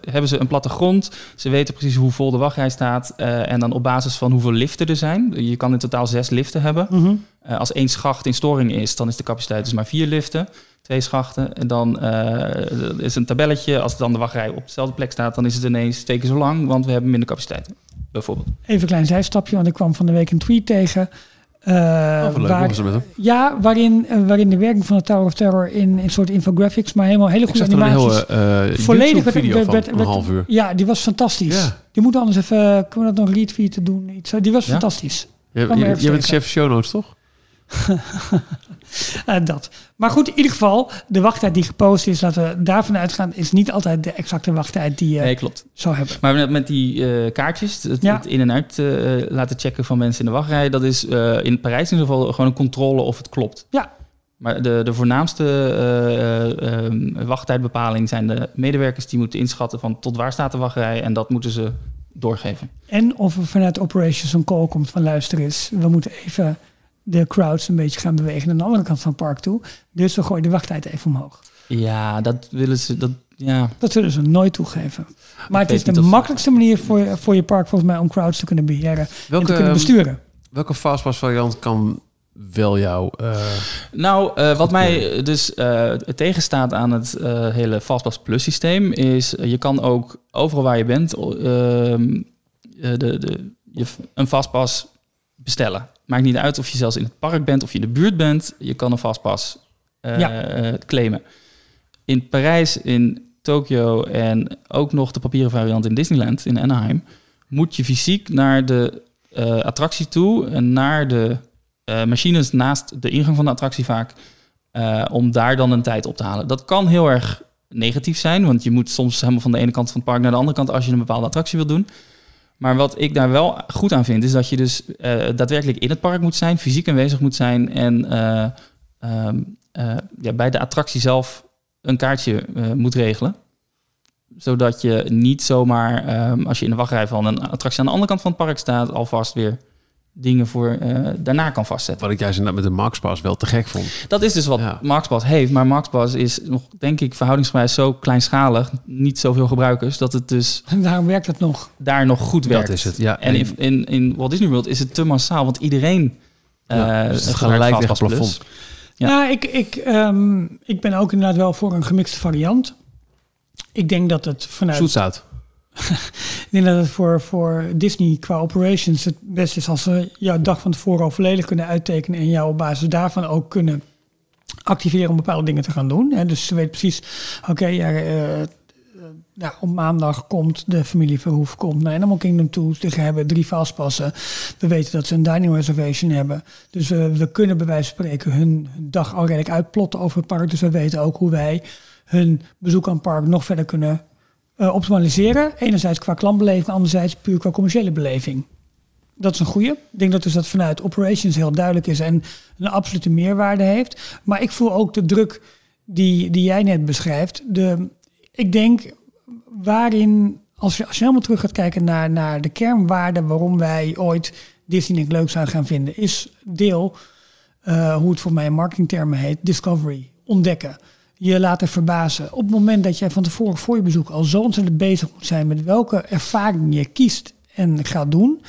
hebben ze een plattegrond. Ze weten precies hoe vol de wachtrij staat en dan op basis van hoeveel liften er zijn. Je kan in totaal zes liften hebben. Mhm. Als één schacht in storing is, dan is de capaciteit dus maar vier liften. Twee schachten. En dan is een tabelletje. Als dan de wachtrij op dezelfde plek staat, dan is het ineens twee keer zo lang, want we hebben minder capaciteit. Bijvoorbeeld. Even een klein zijstapje, want ik kwam van de week een tweet tegen. Oh, leuk, waar- ja, waarin, eh, waarin de werking van de Tower of Terror in een soort infographics, maar helemaal hele goede animaties. hele uh, Volledig werd- video werd- van, werd- een half uur. Ja, die was fantastisch. Ja. Die moeten anders even, kunnen we dat nog retweeten doen? Iets, die was Ja? fantastisch. Je, je, je bent chef show notes, toch? Eh, dat. Maar goed, in ieder geval, de wachttijd die gepost is, laten we daarvan uitgaan, is niet altijd de exacte wachttijd die je Nee, klopt. zou hebben. Maar met, die eh, kaartjes, het, Ja. het in- en uit eh, laten checken van mensen in de wachtrij, dat is in Parijs in ieder geval gewoon een controle of het klopt. Ja. Maar de, de voornaamste eh, eh, ehm, wachttijdbepaling zijn de medewerkers die moeten inschatten van tot waar staat de wachtrij en dat moeten ze doorgeven. En of er vanuit operations een call komt van luister eens, we moeten even de crowds een beetje gaan bewegen naar de andere kant van het park toe. Dus we gooien de wachttijd even omhoog. Ja, dat willen ze. Dat, ja. Dat zullen ze nooit toegeven. Maar het is de makkelijkste manier voor je, voor je park volgens mij om crowds te kunnen beheren en te kunnen ehm, besturen. welke fastpass variant kan wel jou... eh, Nou, eh, wat mij dus eh, tegenstaat aan het eh, hele Fastpass Plus systeem is, je kan ook overal waar je bent ehm, eh, de, de, je, een Fastpass bestellen. Maakt niet uit of je zelfs in het park bent of je in de buurt bent, je kan een Fastpass eh, Ja. eh, claimen. In Parijs, in Tokio en ook nog de papieren variant in Disneyland, in Anaheim, moet je fysiek naar de eh, attractie toe en naar de eh, machines naast de ingang van de attractie vaak, eh, om daar dan een tijd op te halen. Dat kan heel erg negatief zijn, want je moet soms helemaal van de ene kant van het park naar de andere kant als je een bepaalde attractie wil doen. Maar wat ik daar wel goed aan vind, is dat je dus eh, daadwerkelijk in het park moet zijn, fysiek aanwezig moet zijn en eh, ehm, eh, ja, bij de attractie zelf een kaartje moet regelen. Zodat je niet zomaar, ehm, als je in de wachtrij van een attractie aan de andere kant van het park staat, alvast weer dingen voor eh, daarna kan vastzetten. Wat ik juist inderdaad met de MaxPass wel te gek vond. Dat is dus wat Ja. MaxPass heeft. Maar MaxPass is nog, denk ik, verhoudingsgewijs zo kleinschalig. Niet zoveel gebruikers. Dat het dus En daarom werkt het nog. daar nog goed werkt. Dat is het, ja. En in, in, in Walt Disney World is het te massaal. Want iedereen Ja, eh dus het gelijk tegen plafond. Plus. Ja. Ja, ik, ik, ehm, ik ben ook inderdaad wel voor een gemixte variant. Ik denk dat het vanuit. Zoetzout. Ik denk dat het voor, voor Disney qua operations het beste is als ze jouw dag van tevoren al volledig kunnen uittekenen en jou op basis daarvan ook kunnen activeren om bepaalde dingen te gaan doen. Hè. Dus ze weten precies, oké, ja, eh, eh, ja, op maandag komt de familie Verhoef komt naar Animal Kingdom toe. Ze hebben drie fastpassen. We weten dat ze een dining reservation hebben. Dus we, kunnen bij wijze van spreken hun, hun dag al redelijk uitplotten over het park. Dus we weten ook hoe wij hun bezoek aan het park nog verder kunnen eh, optimaliseren. Enerzijds qua klantbeleving, anderzijds puur qua commerciële beleving. Dat is een goede. Ik denk dat dus dat vanuit operations heel duidelijk is en een absolute meerwaarde heeft. Maar ik voel ook de druk die, die jij net beschrijft. De, ik denk waarin, als je, als je helemaal terug gaat kijken naar, naar de kernwaarden waarom wij ooit Disney leuk zijn gaan vinden, is deel, eh, hoe het voor mij in marketingtermen heet, discovery, ontdekken. Je laten verbazen. Op het moment dat jij van tevoren voor je bezoek al zo ontzettend bezig moet zijn met welke ervaring je kiest en gaat doen,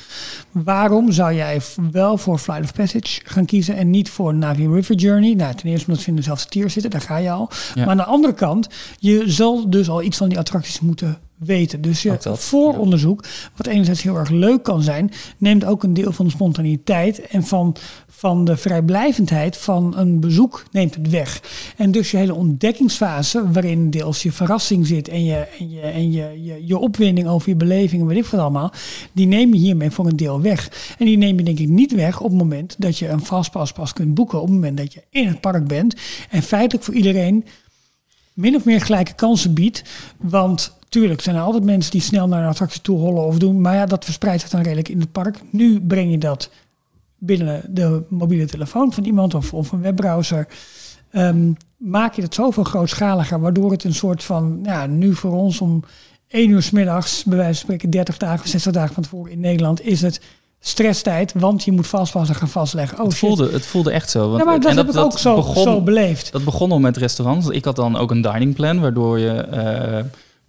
waarom zou jij wel voor Flight of Passage gaan kiezen en niet voor Navi River Journey? Nou, ten eerste omdat ze in dezelfde tier zitten, daar ga je al. Ja. Maar aan de andere kant, je zal dus al iets van die attracties moeten weten. Dus je vooronderzoek, wat enerzijds heel erg leuk kan zijn, neemt ook een deel van de spontaniteit en van, van de vrijblijvendheid van een bezoek neemt het weg. En dus je hele ontdekkingsfase, waarin deels je verrassing zit en je, en je, en je, je, je opwinding over je beleving en weet ik wat allemaal, die neem je hiermee voor een deel weg. En die neem je denk ik niet weg op het moment dat je een fastpass pas kunt boeken, op het moment dat je in het park bent en feitelijk voor iedereen min of meer gelijke kansen biedt. Want tuurlijk zijn er altijd mensen die snel naar een attractie toe hollen of doen. Maar ja, dat verspreidt zich dan redelijk in het park. Nu breng je dat binnen de mobiele telefoon van iemand of, of een webbrowser. Ehm, maak je het zoveel grootschaliger, waardoor het een soort van, ja, nu voor ons om 1 uur 's middags, bij wijze van spreken 30 dagen of 60 dagen van tevoren in Nederland, is het stresstijd, want je moet vastpassen gaan vastleggen. Oh, het, shit. voelde, het voelde echt zo. Want, ja, maar dat en heb ik ook zo, begon, zo beleefd. Dat begon al met restaurants. Ik had dan ook een dining plan, waardoor je eh,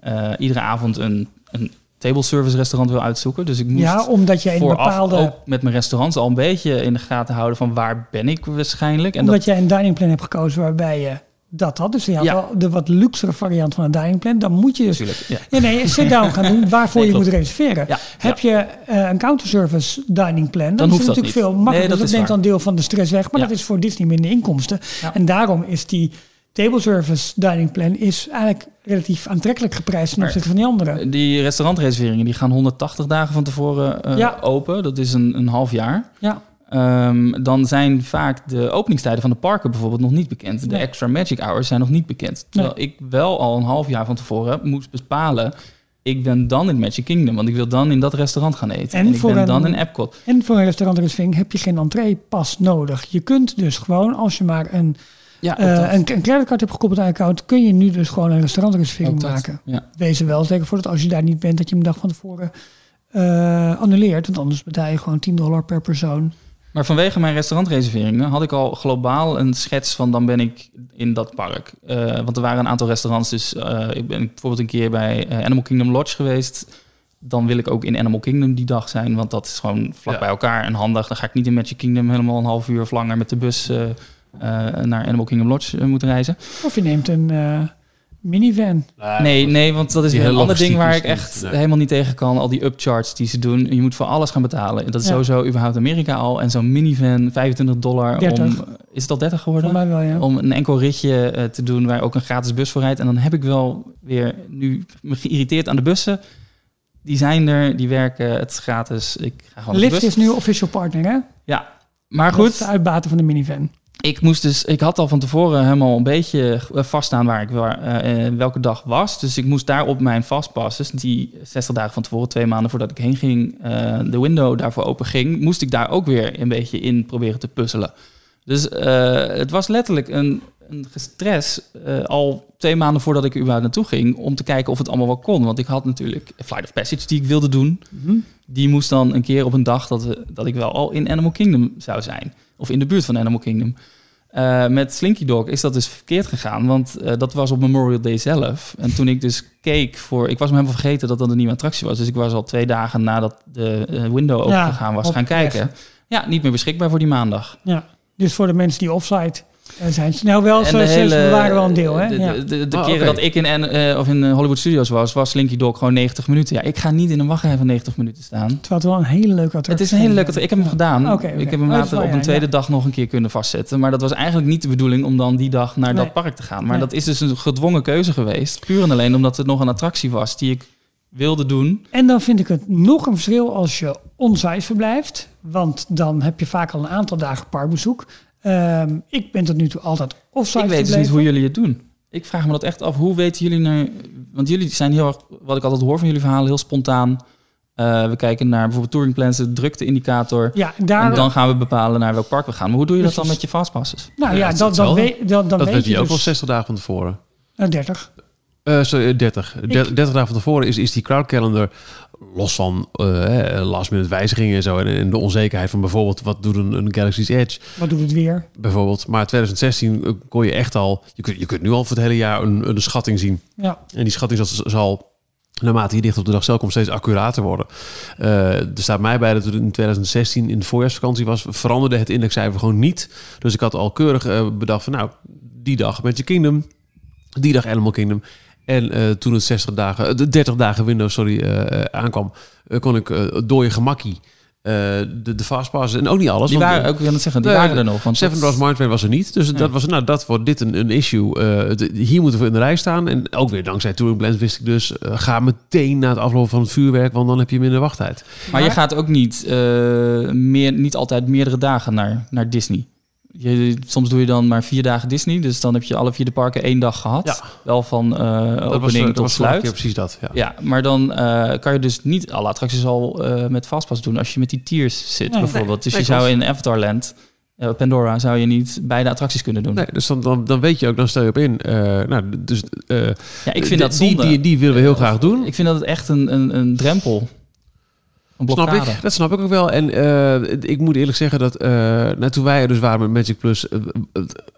eh, iedere avond een, een table service restaurant wil uitzoeken. Dus ik moest Ja, omdat in een bepaalde... ook met mijn restaurants al een beetje in de gaten houden van waar ben ik waarschijnlijk. En Omdat dat, jij een dining plan hebt gekozen waarbij je dat had. Dus je had Ja. wel de wat luxere variant van een dining plan. Dan moet je dus... natuurlijk, ja. Ja, nee, een sit-down gaan doen waarvoor Nee, je moet reserveren. Ja, Heb je eh, een counterservice dining plan, dan, Dan is het natuurlijk niet. veel makkelijker. Nee, dat dus dat neemt waar. dan deel van de stress weg. Maar Ja. dat is voor Disney minder inkomsten. Ja. En daarom is die table service dining plan is eigenlijk relatief aantrekkelijk geprijsd ten opzichte van die andere. Die restaurantreserveringen die gaan 180 dagen van tevoren eh, Ja. open. Dat is een, een half jaar. Ja, Ehm, dan zijn vaak de openingstijden van de parken bijvoorbeeld nog niet bekend. De extra magic hours zijn nog niet bekend. Terwijl ik wel al een half jaar van tevoren moest bepalen... ik ben dan in Magic Kingdom, want ik wil dan in dat restaurant gaan eten. En En, ik voor ben een- dan in Epcot. en voor een restaurantreservering heb je geen entreepas nodig. Je kunt dus gewoon, als je maar een, Ja, eh, een, een creditcard hebt gekoppeld aan je account, kun je nu dus gewoon een restaurantreservering maken. Ja. Wees er wel zeker voor dat als je daar niet bent, dat je hem een dag van tevoren eh, annuleert. Want anders betaal je gewoon 10 dollar per persoon. Maar vanwege mijn restaurantreserveringen had ik al globaal een schets van dan ben ik in dat park. Eh, want er waren een aantal restaurants. Dus eh, ik ben bijvoorbeeld een keer bij eh, Animal Kingdom Lodge geweest. Dan wil ik ook in Animal Kingdom die dag zijn. Want dat is gewoon vlak Ja. bij elkaar en handig. Dan ga ik niet in Magic Kingdom helemaal een half uur of langer met de bus eh, eh, naar Animal Kingdom Lodge moeten reizen. Of je neemt een eh, minivan. Nee, nee, want dat is een ander ding waar ik echt nee. helemaal niet tegen kan. Al die upcharts die ze doen. Je moet voor alles gaan betalen. Dat is Ja. sowieso überhaupt Amerika al. En zo'n minivan, 25 dollar 30. om... Is het al 30 geworden? Voor mij wel, ja. Om een enkel ritje eh, te doen waar ook een gratis bus voor rijdt. En dan heb ik wel weer nu me geïrriteerd aan de bussen. Die zijn er, die werken, het is gratis. Ik ga gewoon Lyft bus. is nu official partner, hè? Ja, maar Dat is goed. de uitbaten van de minivan. Ik moest dus, ik had al van tevoren helemaal een beetje eh, vaststaan waar ik waar, eh, eh, welke dag was. Dus ik moest daar op mijn vastpasses, die 60 dagen van tevoren, twee maanden voordat ik heen ging, de window daarvoor open ging, moest ik daar ook weer een beetje in proberen te puzzelen. Dus het was letterlijk een, een gestress eh, al twee maanden voordat ik überhaupt naartoe ging... om te kijken of het allemaal wel kon. Want ik had natuurlijk Flight of Passage die ik wilde doen. Mhm. Die moest dan een keer op een dag dat, dat ik wel al in Animal Kingdom zou zijn. Of in de buurt van Animal Kingdom. Eh, met Slinky Dog is dat dus verkeerd gegaan, want eh, dat was op Memorial Day zelf. En toen ik dus keek voor... Ik was hem helemaal vergeten dat dat een nieuwe attractie was. Dus ik was al twee dagen nadat de eh, window open Ja, gegaan was op gaan kijken. Ja, niet meer beschikbaar voor die maandag. Ja. Dus voor de mensen die offsite eh, zijn. Nou, wel, En ze, de ze hele- bewaren wel een deel, hè? De, Ja. de, de, de Ah, keren dat ik in, en, eh, of in eh, Hollywood Studios was, was Slinky Dog gewoon 90 minuten. Ja, ik ga niet in een wachtrij van 90 minuten staan. Het wel een hele leuke attractie Het is een hele leuke... Ik heb hem gedaan. Ik heb Oh, hem is later wel, op een tweede ja. dag nog een keer kunnen vastzetten. Maar dat was eigenlijk niet de bedoeling om dan die dag naar Nee. dat park te gaan. Maar Nee. dat is dus een gedwongen keuze geweest. Puur en alleen omdat het nog een attractie was die ik wilde doen. En dan vind ik het nog een verschil als je onsite verblijft. Want dan heb je vaak al een aantal dagen parkbezoek. Ehm, ik ben tot nu toe altijd offsite ik weet dus niet hoe jullie het doen. Ik vraag me dat echt af. Hoe weten jullie nou... Want jullie zijn heel erg, wat ik altijd hoor van jullie verhalen, heel spontaan. Eh, we kijken naar bijvoorbeeld touring plans, de drukte-indicator. Ja, daar... En dan gaan we bepalen naar welk park we gaan. Maar hoe doe je dat dan met je fastpasses? nou Ja, dan, hetzelfde. weet, dan dat weet weet je ook dus... wel 60 dagen van tevoren. Eh, 30. Eh, sorry, 30. Der- 30 dagen van tevoren is, is die crowdcalendar los van eh, last minute wijzigingen en zo. En, de onzekerheid van bijvoorbeeld wat doet een, een Galaxy's Edge Wat doet het weer? bijvoorbeeld. Maar 2016 eh, kon je echt al, je kunt, je kunt nu al voor het hele jaar een, een schatting zien. Ja. En die schatting zal, zal naarmate je dicht op de dag zelf komt steeds accurater worden. Eh, er staat mij bij dat het in 2016 in de voorjaarsvakantie was, veranderde het indexcijfer gewoon niet. Dus ik had al keurig bedacht van nou, die dag Magic Kingdom, die dag Animal Kingdom. En eh, toen het 60 dagen, eh, de 30 dagen Windows sorry, eh, aankwam, kon ik door je gemakkie eh, de, de fastpassen en ook niet alles. Die want, waren ook, ik wil het zeggen, die waren er nog. Want Seven Dwarfs Mine Train was er niet. Dus Nee. dat was, nou, dat wordt dit een, een issue. Eh, het- hier moeten we in de rij staan. En ook weer dankzij Touring Plans wist ik dus... ga meteen na het aflopen van het vuurwerk... want dan heb je minder wachttijd. Maar je gaat ook niet, eh, meer, niet altijd meerdere dagen naar, naar Disney. Je, soms doe je dan maar vier dagen Disney. Dus dan heb je alle vier de parken één dag gehad. Ja. Wel van eh dat opening eh, tot was sluit. precies dat. Ja. Ja, maar dan eh, kan je dus niet alle attracties al met Fastpass doen als je met die tiers zit Nee. bijvoorbeeld. Dus Nee, je zou in Avatarland, eh, Pandora, zou je niet beide attracties kunnen doen. Nee, dus dan, dan, dan weet je ook, dan stel je op in. Nou, dus, Ja, ik vind dat die, zonde. Die, die willen we heel graag doen. Ik vind dat het echt een, een, een drempel. Een Snap ik, dat snap ik ook wel. En eh, ik moet eerlijk zeggen dat eh, nou, toen wij er dus waren met Magic Plus, eh,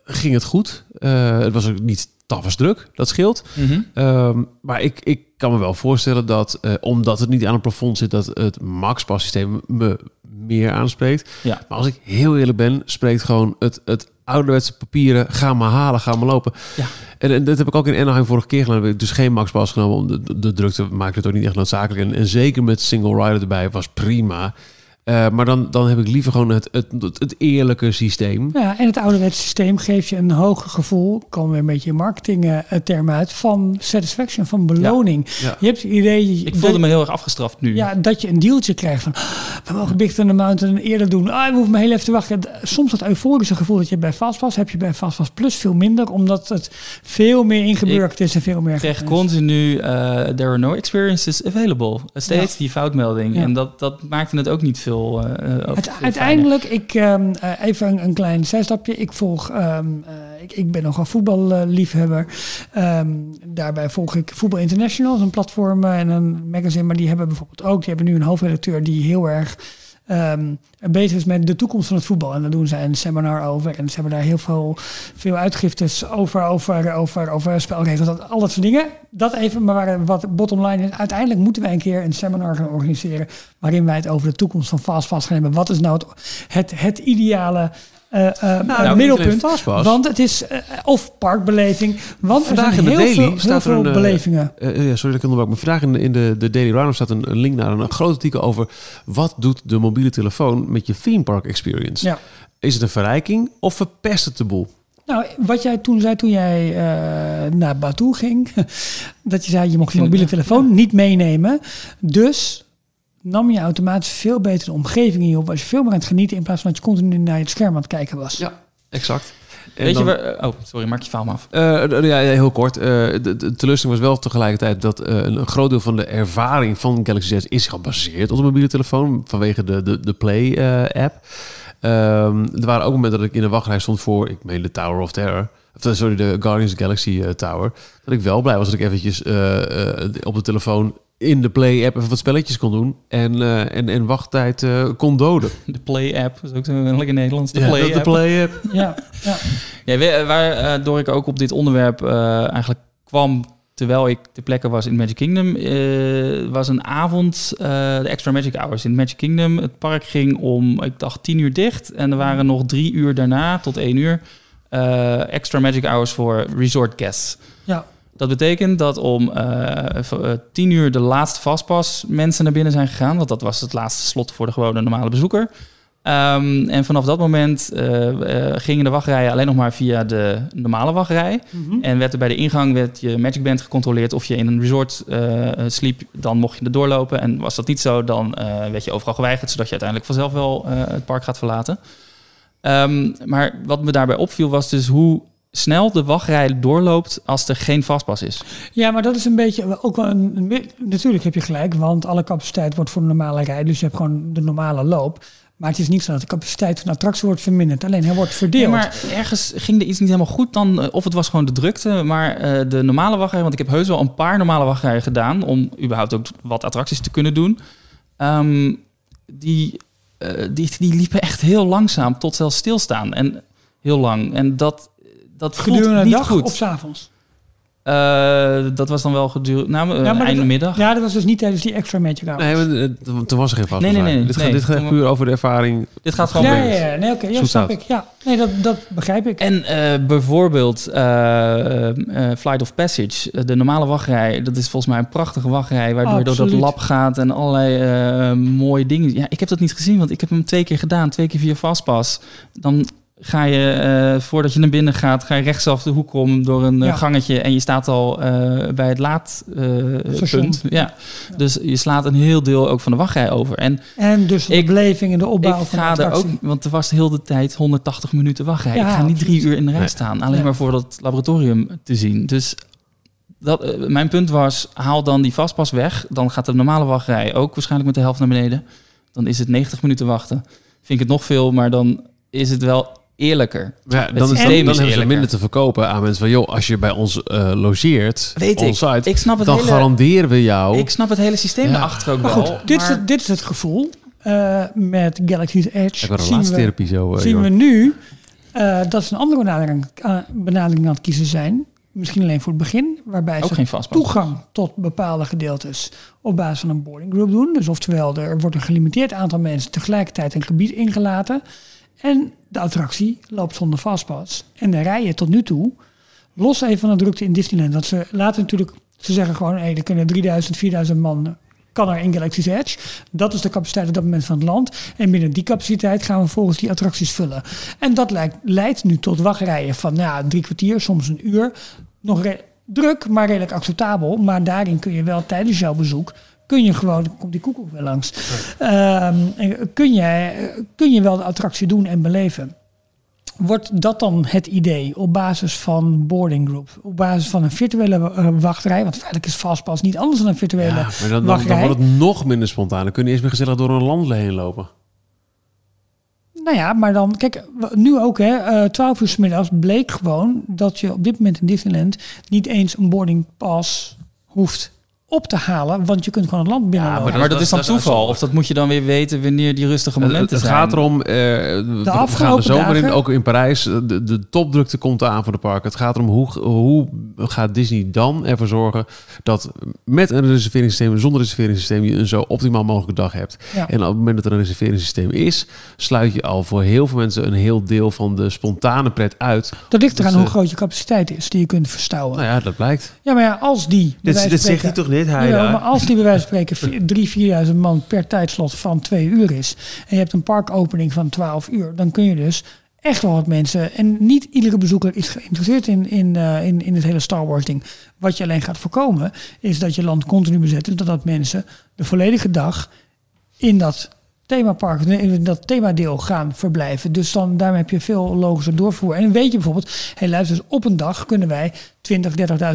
ging het goed. Het was ook niet tafels druk, dat scheelt. Mhm. Ehm, maar ik, ik kan me wel voorstellen dat, eh, omdat het niet aan een plafond zit, dat het Max systeem me meer aanspreekt. Ja. Maar als ik heel eerlijk ben, spreekt gewoon het, het ouderwetse papieren, ga maar halen, ga maar lopen. Ja. En, en dat heb ik ook in Anaheim vorige keer gedaan. Heb ik dus geen Max Pass genomen, om de, de, de drukte maakt het ook niet echt noodzakelijk. En, en zeker met single rider erbij was prima. Eh, maar dan, dan heb ik liever gewoon het, het, het, het eerlijke systeem. Ja, en het ouderwetse systeem geeft je een hoger gevoel, komen weer een beetje in marketingtermen uit, van satisfaction, van beloning. Ja. Je hebt het idee... Ik voelde dat- me heel erg afgestraft nu. Ja, dat je een dealtje krijgt van, "Ah, we mogen Big Thunder Mountain eerder doen. Ah, we hoeven maar heel even te wachten. Soms dat euforische gevoel dat je bij Fastpass heb je bij Fastpass Plus veel minder, omdat het veel meer ingeburgerd is en veel meer... Ik is. continu, eh, there are no experiences available. Steeds Ja. die foutmelding. Ja. En dat, dat maakte het ook niet veel, eh, eh, veel fijner. uiteindelijk, ik, ehm, eh, even een, een klein zijstapje. Ik volg, ehm, eh, ik, ik ben nogal voetballiefhebber. Ehm daarbij volg ik Voetbal International, een platform eh, en een magazine. Maar die hebben bijvoorbeeld ook, die hebben nu een hoofdredacteur die heel erg ehm, bezig is met de toekomst van het voetbal. En daar doen zij een seminar over. En ze hebben daar heel veel, veel uitgiftes over, over, over, over spelregels, dat, al dat soort dingen. Dat even, maar wat bottom line is, uiteindelijk moeten wij een keer een seminar gaan organiseren waarin wij het over de toekomst van Fast Fast gaan hebben. Wat is nou het, het, het ideale eh, eh, Nou, middelpunt? Want het is, eh, of parkbeleving, want Vandaag er zijn in de heel Daily veel, heel staat er veel een, eh, belevingen. Ja, sorry dat ik onderbrak. Maar vandaag in de, in de, de Daily Roundup staat een, een link naar een, een groot artikel over... wat doet de mobiele telefoon met je theme park experience? Ja. Is het een verrijking of verpest het de boel? Nou, wat jij toen zei toen jij eh, naar Batu ging, dat je zei je mocht je mobiele telefoon niet meenemen. Dus nam je automatisch veel beter de omgeving in je op. Was je veel meer aan het genieten in plaats van dat je continu naar het scherm aan het kijken was. Ja, exact. En Weet dan- je waar... Oh, sorry, maak je verhaal maar af. Eh, ja, heel kort. Eh, de, de teleurstelling was wel tegelijkertijd dat eh, een, groot deel van de ervaring van Galaxy Z is gebaseerd op de mobiele telefoon vanwege de, de, de Play-app. er waren ook momenten dat ik in de wachtrij stond voor, ik meen de Tower of Terror. Of, sorry, de Guardians of Galaxy Tower. Dat ik wel blij was dat ik eventjes op de telefoon in de Play-app even wat spelletjes kon doen. En, eh, en, en wachttijd eh, kon doden. De Play-app, dat is ook zo lekker Nederlands. De Ja, Play-app. de Play-app. Ja, ja. Ja, waardoor ik ook op dit onderwerp eh, eigenlijk kwam terwijl ik ter plekke was in Magic Kingdom, eh, was een avond, eh, de extra Magic Hours in Magic Kingdom. Het park ging om, ik dacht, tien uur dicht. En er waren nog drie uur daarna, tot één uur, eh, extra Magic Hours voor resort guests. ja. Dat betekent dat om eh, eh, tien uur de laatste vastpas mensen naar binnen zijn gegaan. Want dat was het laatste slot voor de gewone normale bezoeker. Ehm, en vanaf dat moment eh, gingen de wachtrijen alleen nog maar via de normale wachtrij. Mhm. En werd er bij de ingang werd je Magic Band gecontroleerd of je in een resort sliep. Dan mocht je er doorlopen. En was dat niet zo, dan werd je overal geweigerd. Zodat je uiteindelijk vanzelf wel het park gaat verlaten. Ehm, maar wat me daarbij opviel was dus hoe snel de wachtrij doorloopt als er geen vastpas is. Ja, maar dat is een beetje ook wel een, een- Natuurlijk heb je gelijk, want alle capaciteit wordt voor de normale rij. Dus je hebt gewoon de normale loop. Maar het is niet zo dat de capaciteit van de attractie wordt verminderd. Alleen hij wordt verdeeld. Ja, maar ergens ging er iets niet helemaal goed dan. eh, Of het was gewoon de drukte. Maar eh, de normale wachtrij, want ik heb heus wel een paar normale wachtrijen gedaan. Om überhaupt ook wat attracties te kunnen doen. Ehm, die, eh, die, die liepen echt heel langzaam tot zelfs stilstaan. En heel lang. En dat, dat gedurende de niet dag goed. of 's avonds. Eh, dat was dan wel gedurende, nou, eh, Ja, maar einde dat- middag. Ja, dat was dus niet tijdens die extra Magic Hours. Nee, maar, eh, toen was er geen vast. Nee, nee, nee, Dit, gaat, nee. dit gaat puur over de ervaring. Dit gaat gewoon ja, ja, ja, nee, oké, ja, Zoet snap ik. Ja, nee, dat, dat begrijp ik. En eh, bijvoorbeeld eh, eh, Flight of Passage, eh, de normale wachtrij, dat is volgens mij een prachtige wachtrij, waardoor je door dat lab gaat en allerlei eh, mooie dingen. Ja, ik heb dat niet gezien, want ik heb hem twee keer gedaan, twee keer via Fastpass. Dan ga je, eh, voordat je naar binnen gaat, ga je rechtsaf de hoek om door een eh, Ja. gangetje en je staat al eh, bij het laadpunt. Station. ja. Dus je slaat een heel deel ook van de wachtrij over. En En dus de Ik- beleving en de opbouw ik van de ga er ook, want er was de hele tijd 180 minuten wachtrij. Ja, ik ga niet drie uur in de rij Nee. staan, alleen Nee. maar voor dat laboratorium te zien. Dus dat, mijn punt was, haal dan die vastpas weg. Dan gaat de normale wachtrij ook waarschijnlijk met de helft naar beneden. Dan is het 90 minuten wachten. Vind ik het nog veel, maar dan is het wel eerlijker. Ja, dan, is, dan, systeem dan is hebben ze minder te verkopen aan mensen van... joh, als je bij ons eh, logeert, Weet ik. on-site, Ik snap het dan hele- garanderen we jou... Ik snap het hele systeem Ja. erachter ook Maar wel. goed, dit, is het, dit is het gevoel eh, met Galaxy's Edge. Ik heb een zien we, relatietherapie zo, eh, zien we Jorn. nu eh, dat ze een andere benadering, eh, benadering aan het kiezen zijn. Misschien alleen voor het begin, waarbij Ook ze geen toegang tot bepaalde gedeeltes op basis van een boarding group doen. Dus oftewel, er wordt een gelimiteerd aantal mensen tegelijkertijd een gebied ingelaten. En de attractie loopt zonder fastpass. En de rijen tot nu toe, los even van de drukte in Disneyland. Dat ze laten natuurlijk, ze zeggen gewoon, hey, er kunnen 3000, 4000 man kan er in Galaxy's Edge. Dat is de capaciteit op dat moment van het land. En binnen die capaciteit gaan we volgens die attracties vullen. En dat lijkt, leidt nu tot wachtrijen van nou, drie kwartier, soms een uur. Nog druk, maar redelijk acceptabel. Maar daarin kun je wel tijdens jouw bezoek kun je gewoon, komt die koekoek weer langs, Ehm, kun, je, kun je wel de attractie doen en beleven. Wordt dat dan het idee op basis van boarding group, op basis van een virtuele eh, wachtrij, want feitelijk is Fastpass niet anders dan een virtuele Ja, maar dan, dan, wordt het nog minder spontaan. Dan kun je eerst meer gezellig door een land heen lopen. Nou ja, maar dan, kijk, nu ook, hè, eh 12 uur 's middags bleek gewoon dat je op dit moment in Disneyland niet eens een boarding pass hoeft op te halen, want je kunt gewoon het land binnenlopen. maar Maar, dat- dat, is dan dat toeval. Of dat moet je dan weer weten wanneer die rustige Het, momenten het zijn. gaat erom, eh, we- we gaan afgelopen de zomer in, dagen- ook in Parijs. De, de topdrukte komt aan voor de parken. Het gaat erom hoe, hoe gaat Disney dan ervoor zorgen dat met een reserveringssysteem zonder reserveringssysteem je een zo optimaal mogelijke dag hebt. Ja. En op het moment dat er een reserveringssysteem is, sluit je al voor heel veel mensen een heel deel van de spontane pret uit. dat ligt eraan dus, hoe eh, groot je capaciteit is die je kunt verstouwen. Nou ja, dat blijkt. Ja, maar ja, als die... Dit, dit zegt hij toch niet? Hij Ja, daar? maar als die bij wijze van spreken vier- 3.000, 4.000 man per tijdslot van twee uur is... en je hebt een parkopening van 12 uur... dan kun je dus echt wel wat mensen... en niet iedere bezoeker is geïnteresseerd in, in, eh, in, in het hele Star Wars ding. Wat je alleen gaat voorkomen... is dat je land continu bezet is... dat mensen de volledige dag in dat themapark, in dat themadeel gaan verblijven. Dus dan daarmee heb je veel logischer doorvoer. En weet je bijvoorbeeld, hey, luister eens, op een dag kunnen wij 20,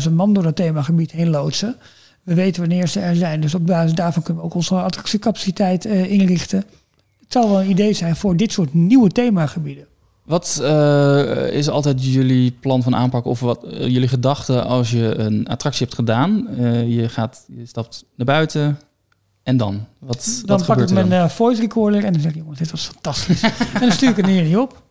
30.000 man door dat themagebied heen loodsen. We weten wanneer ze er zijn. Dus op basis daarvan kunnen we ook onze attractiecapaciteit eh, inrichten. Het zou wel een idee zijn voor dit soort nieuwe themagebieden. Wat eh, is altijd jullie plan van aanpak of wat eh, jullie gedachten als je een attractie hebt gedaan? Eh, je gaat, je stapt naar buiten en dan? Wat, Dan wat pak ik gebeurt mijn dan? eh, voice recorder en dan zeg ik, jongens, dit was fantastisch. en dan stuur ik het neer op.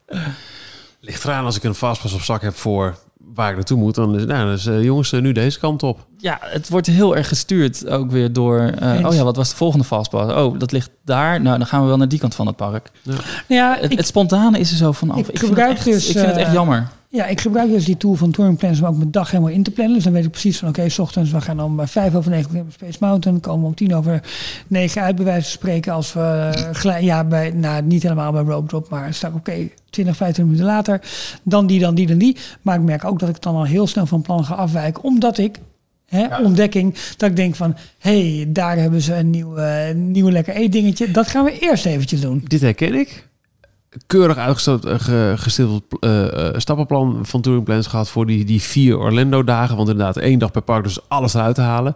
Ligt eraan als ik een fastpass op zak heb voor waar ik naartoe moet. Dan is nou, eh, jongens, nu deze kant op. Ja, het wordt heel erg gestuurd ook weer door... eh, oh ja, wat was de volgende fastpass? Oh, dat ligt daar. Nou, dan gaan we wel naar die kant van het park. Nou ja, Het, ik, het spontane is er zo vanaf. ik Ik, vind, het gebruik echt, dus, ik vind het echt eh, jammer. ja, ik gebruik dus die tool van Touring Planners om ook mijn dag helemaal in te plannen. Dus dan weet ik precies van, oké, s ochtends, we gaan om eh, vijf over negen op Space Mountain. Komen we om tien over negen uit, bij wijze van spreken. Als we, eh, glij- ja, bij, nou, niet helemaal bij Rope Drop, maar sta ik, oké, 20, 25 minuten later. Dan die, dan die, dan die. Maar ik merk ook dat ik dan al heel snel van plan ga afwijken. Omdat ik, hè, ontdekking, dat ik denk van, hé, hey, daar hebben ze een nieuw, eh, nieuw lekker eetdingetje. Dat gaan we eerst eventjes doen. Dit herken ik. Keurig uitgestippeld eh, eh, stappenplan van Touring Plans gehad voor die, die vier Orlando dagen. Want inderdaad, één dag per park, dus alles eruit te halen.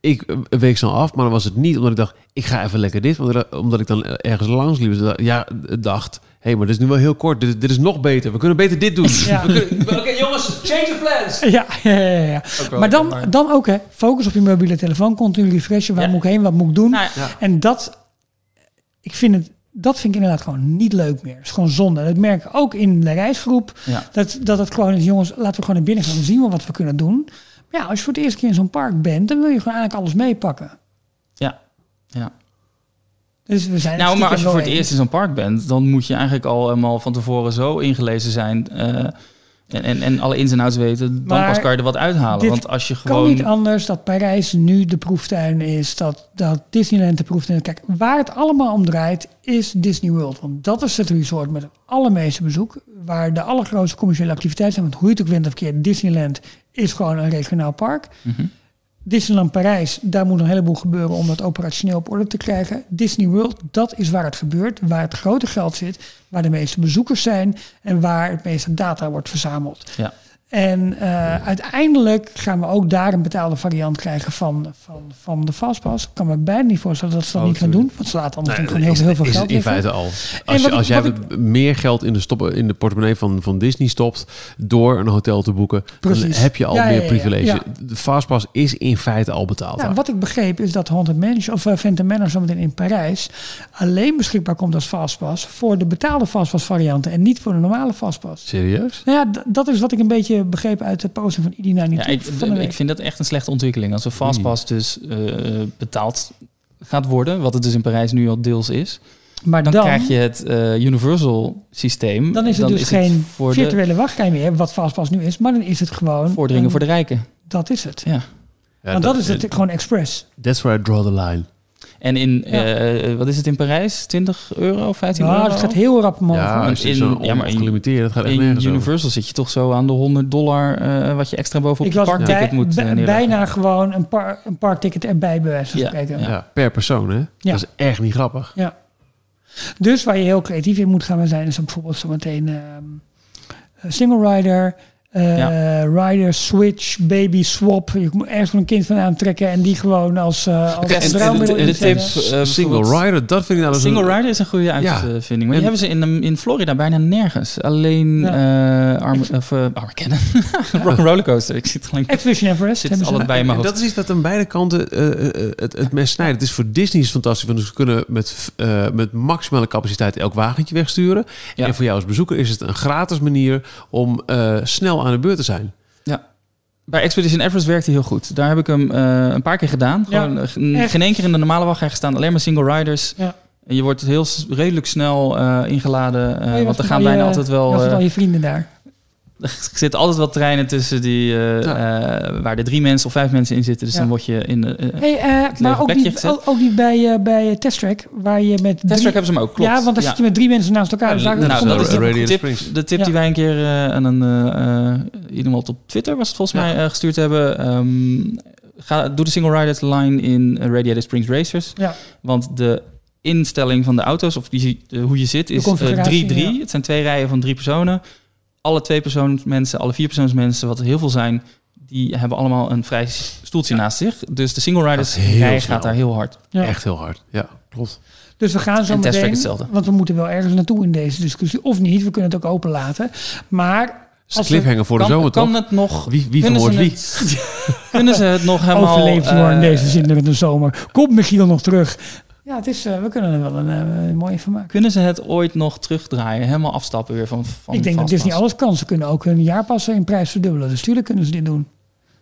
Ik week snel af, maar dan was het niet omdat ik dacht, ik ga even lekker dit. Want omdat ik dan ergens langs liep. Dus ja, dacht, hey, maar dit is nu wel heel kort. Dit, dit is nog beter. We kunnen beter dit doen. Ja. We kunnen- Oké, jongens, change of plans. Ja, ja, ja, ja. Maar dan, dan ook, hè, focus op je mobiele telefoon, continu refreshen. Waar Ja. moet ik heen, wat moet ik doen? Nou, Ja. En dat, ik vind het, dat vind ik inderdaad gewoon niet leuk meer. Het is gewoon zonde. Dat merk ik ook in de reisgroep. Ja. Dat, dat het gewoon is, jongens, laten we gewoon naar binnen gaan. Dan zien we wat we kunnen doen. Maar ja, als je voor het eerste keer in zo'n park bent, dan wil je gewoon eigenlijk alles meepakken. Ja. ja. Dus we zijn Nou, maar als je voor het eerst in zo'n park bent, dan moet je eigenlijk al helemaal van tevoren zo ingelezen zijn. eh, en, en, en alle ins en outs weten, dan Maar pas kan je er wat uithalen. Want als je kan gewoon. niet anders dat Parijs nu de proeftuin is, dat, dat Disneyland de proeftuin is. Kijk, waar het allemaal om draait is Disney World. Want dat is het resort met het allermeeste bezoek, waar de allergrootste commerciële activiteiten zijn. Want hoe je het ook wint of keert, Disneyland is gewoon een regionaal park. Mhm. Disneyland Parijs, daar moet een heleboel gebeuren om dat operationeel op orde te krijgen. Disney World, dat is waar het gebeurt, waar het grote geld zit, waar de meeste bezoekers zijn en waar het meeste data wordt verzameld. Ja. En eh, uiteindelijk gaan we ook daar een betaalde variant krijgen van, van, van de Fastpass. Ik kan me bijna niet voorstellen dat ze dat Oh, niet gaan doen. Want ze laten anders natuurlijk gewoon heel, veel geld in liggen. feite al. Als, je, als jij meer geld in de, stoppen, in de portemonnee van, van Disney stopt door een hotel te boeken, Precies. dan heb je al Ja, meer ja. privilege. Ja. De Fastpass is in feite al betaald. Nou, wat ik begreep is dat Haunted Mansion of uh, Phantom Manor zometeen in Parijs alleen beschikbaar komt als Fastpass voor de betaalde Fastpass varianten en niet voor de normale Fastpass. Serieus? Nou ja, dat is wat ik een beetje begreep uit de posting van ID92 Ja, ik, van de week. ik vind dat echt een slechte ontwikkeling. Als een fastpass dus eh, betaald gaat worden, wat het dus in Parijs nu al deels is, maar dan, dan, krijg je het eh, Universal systeem. dan is het dus geen voor de virtuele wachtrij meer, wat Fastpass nu is, maar dan is het gewoon... vorderingen een- voor de rijken. Dat is het. Ja. Ja, Want dat, is het gewoon express. That's where I draw the line. En in, Ja. eh, wat is het in Parijs? 20 euro, 15 Ja, euro? dat gaat heel rap omhoog. Ja, hoor. als je in- ja, maar in- ongelimiteerd, dat gaat echt In over. Universal zit je toch zo aan de 100 dollar eh, wat je extra bovenop ik je was parkticket bij- moet neerleggen. bijna gewoon een, par, een parkticket erbij bij wijze van Ja, spreken. ja. Ja, per persoon, hè? Ja. Dat is echt niet grappig. Ja. Dus waar je heel creatief in moet gaan zijn, is dan bijvoorbeeld zometeen ehm single rider, eh, rider, switch, baby, swap. Je moet ergens van een kind van aantrekken en die gewoon als, eh als de, eh, Single rider, dat vind ik nou dus Single een- rider is een goede Ja. uitvinding. Maar die En- hebben ze in, in Florida bijna nergens. Alleen eh Arm, of, uh, Armageddon. Rock Rollercoaster. Ik zit gelijk... Expedition Everest Zit hebben ze. alle- bij in mijn En hoofd. dat is iets wat aan beide kanten het, het mes snijdt. Het is voor Disney is fantastisch, want ze kunnen met, eh, met maximale capaciteit elk wagentje wegsturen. Ja. En voor jou als bezoeker is het een gratis manier om eh, snel aan de beurt te zijn. Bij Expedition Everest werkte hij heel goed. Daar heb ik hem eh, een paar keer gedaan. Ja, Gewoon, eh, geen één keer in de normale wachtrij gestaan. Alleen maar single riders. Ja. En je wordt heel redelijk snel eh, ingeladen. je was want er gaan je- bijna altijd je wel... al je vrienden daar. Er zitten altijd wel treinen tussen die, eh, eh, waar er drie mensen of vijf mensen in zitten. Dus Ja. dan word je in de... eh Hey, eh, maar ook niet, gezet. ook, ook niet bij, eh bij Test Track, waar je met drie... Testtrack hebben ze hem ook, klopt. Ja, want dan zit je met drie mensen naast elkaar. Dus nou, dat is de tip, de tip Ja. die wij een keer eh, aan een eh, eh, iemand op Twitter was het volgens Ja. mij eh, gestuurd hebben. Ehm, ga, doe de single riders line in eh, Radiator Springs Racers. Ja. Want de instelling van de auto's, of die, de- hoe je zit, is eh, 3-3. configuratie, ja. Het zijn twee rijen van drie personen. Alle twee persoons mensen, alle vier persoons mensen, wat er heel veel zijn, die hebben allemaal een vrij stoeltje naast zich. Dus de single riders Dat is heel rij gaat daar heel hard. Ja. Echt heel hard. Ja, klopt. Dus we gaan zo En meteen, hetzelfde. want we moeten wel ergens naartoe in deze discussie. Of niet, we kunnen het ook open laten. Maar als cliffhanger voor de kan, zomer, kan toch? het nog... Wie, wie vermoordt ze wie? het- kunnen ze het nog helemaal... overleeft Jorn eh, deze zin in de zomer. Komt Michiel nog terug? Ja, het is, eh, we kunnen er wel een, eh, een mooie van maken. Kunnen ze het ooit nog terugdraaien? Helemaal afstappen weer van, van Ik denk dat? Disney alles kan. Ze kunnen ook hun jaarpassen in prijs verdubbelen. Dus tuurlijk kunnen ze dit doen.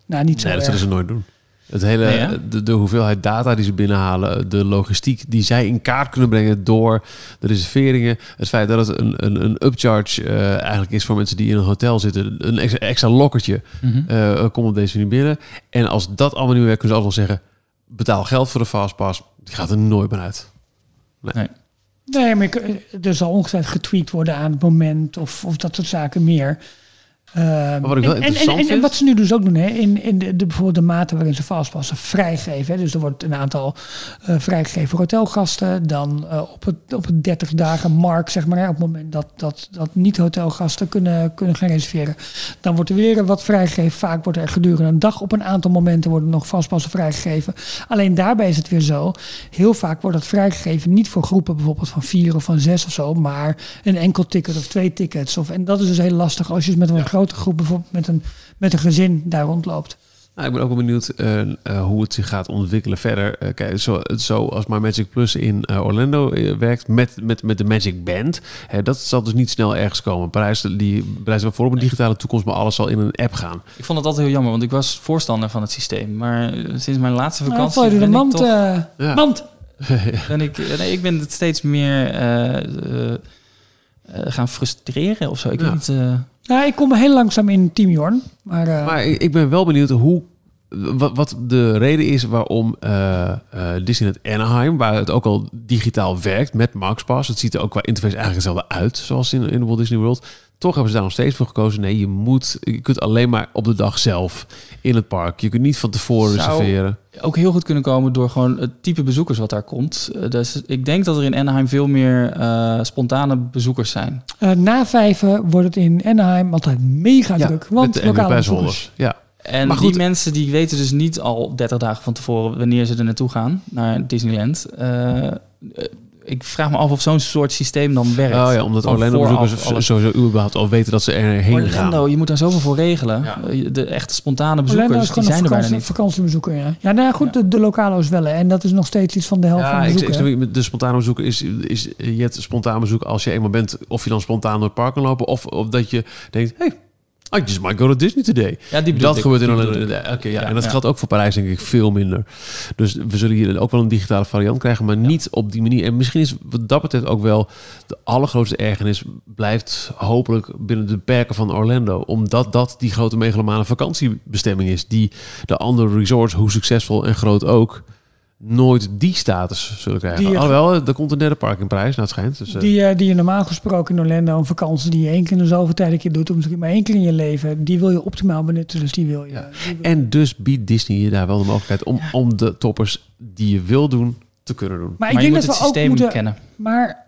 Nou, niet zo Nee, dat zullen ze nooit doen. Het hele, Nee, de, de hoeveelheid data die ze binnenhalen, de logistiek die zij in kaart kunnen brengen door de reserveringen. Het feit dat het een, een, een upcharge eh, eigenlijk is voor mensen die in een hotel zitten. Een extra, extra lokkertje Mhm. eh komt op deze manier binnen. En als dat allemaal niet meer werkt, kunnen ze altijd nog zeggen... betaal geld voor de fastpass. Die gaat er nooit meer uit. Nee, maar ik- er zal ongetwijfeld getweakt worden aan het moment of, of dat soort zaken meer. Ehm, wat ik wel en, en, interessant en, en, wat ze nu dus ook doen, hè, in, in de, de, bijvoorbeeld de mate waarin ze vastpassen vrijgeven. Hè, dus er wordt een aantal eh, vrijgegeven hotelgasten. Dan eh, op, het, op het 30 dagen mark, zeg maar, hè, op het moment dat, dat, dat niet-hotelgasten kunnen, kunnen gaan reserveren. Dan wordt er weer wat vrijgegeven. Vaak wordt er gedurende een dag op een aantal momenten worden nog vastpassen vrijgegeven. Alleen daarbij is het weer zo. Heel vaak wordt dat vrijgegeven niet voor groepen bijvoorbeeld van vier of van zes of zo. Maar een enkel ticket of twee tickets. Of, en dat is dus heel lastig als je met een grote groep bijvoorbeeld met een, met een gezin daar rondloopt. Nou, ik ben ook wel benieuwd eh, eh, hoe het zich gaat ontwikkelen verder. Eh, kijk, zo, zo als My Magic Plus in Orlando werkt met, met, met de Magic Band. Hè, dat zal dus niet snel ergens komen. Parijs die wel voor op een digitale toekomst, maar alles zal in een app gaan. Ik vond het altijd heel jammer, want ik was voorstander van het systeem. Maar sinds mijn laatste Nou, vakantie door de ben, mand. ik toch, Ja. mand. ben ik, nee, ik ben het steeds meer eh, eh, eh, gaan frustreren of zo. Ik Ja. weet niet... Nou, ik kom heel langzaam in Team Jorn. Maar, eh, Maar ik ben wel benieuwd hoe, wat, wat de reden is waarom eh eh Disneyland Anaheim, waar het ook al digitaal werkt met MaxPass, het ziet er ook qua interface eigenlijk hetzelfde uit zoals in, in Walt Disney World. Toch hebben ze daar nog steeds voor gekozen. Nee, je moet, je kunt alleen maar op de dag zelf in het park. Je kunt niet van tevoren Zou- reserveren. ook heel goed kunnen komen door gewoon het type bezoekers wat daar komt. Eh, dus ik denk dat er in Anaheim veel meer eh, spontane bezoekers zijn. eh, na vijven wordt het in Anaheim altijd mega druk. Want met de lokale bezoekers. Ja. En Maar die mensen die weten dus niet al 30 dagen van tevoren wanneer ze er naartoe gaan, naar Disneyland. Eh, eh, ik vraag me af of zo'n soort systeem dan werkt. Oh ja, omdat Van Orlando vooraf bezoekers alles- sowieso überhaupt al weten dat ze erheen Orlando, gaan. je moet daar zoveel voor regelen. Ja. Eh, De echte spontane Orlando bezoekers, is die gewoon zijn een er bijna niet. vakantiebezoeker. Ja, ja nou ja, goed, de, de lokalo's wel. En dat is nog steeds iets van de helft van de ik, ik bezoekers. niet, de spontane bezoeken is, is je hebt spontaan bezoek als je eenmaal bent, of je dan spontaan door het park kan lopen, of, of dat je denkt, hey, I just might go to Disney today. Ja, die dat ik, gebeurt in Orlando. Oké, ja. Ja, en dat ja. geldt ook voor Parijs denk ik veel minder. Dus we zullen hier ook wel een digitale variant krijgen, maar niet op die manier. En misschien is wat dat betreft ook wel de allergrootste ergernis blijft hopelijk binnen de perken van Orlando, omdat dat die grote megalomane vakantiebestemming is, die de andere resorts, hoe succesvol en groot ook, nooit die status zullen krijgen. Die- Alhoewel, er komt een derde park in prijs, nou het schijnt. Dus, eh, Die, eh, die je normaal gesproken in Orlando een vakantie die je één keer in de zoveel tijd een keer doet, of misschien maar één keer in je leven, die wil je optimaal benutten. Dus die wil je. Ja. die wil- En dus biedt Disney je daar wel de mogelijkheid om, om de toppers die je wil doen, te kunnen doen. maar ik Maar je denk moet dat het systeem moeten. kennen. Maar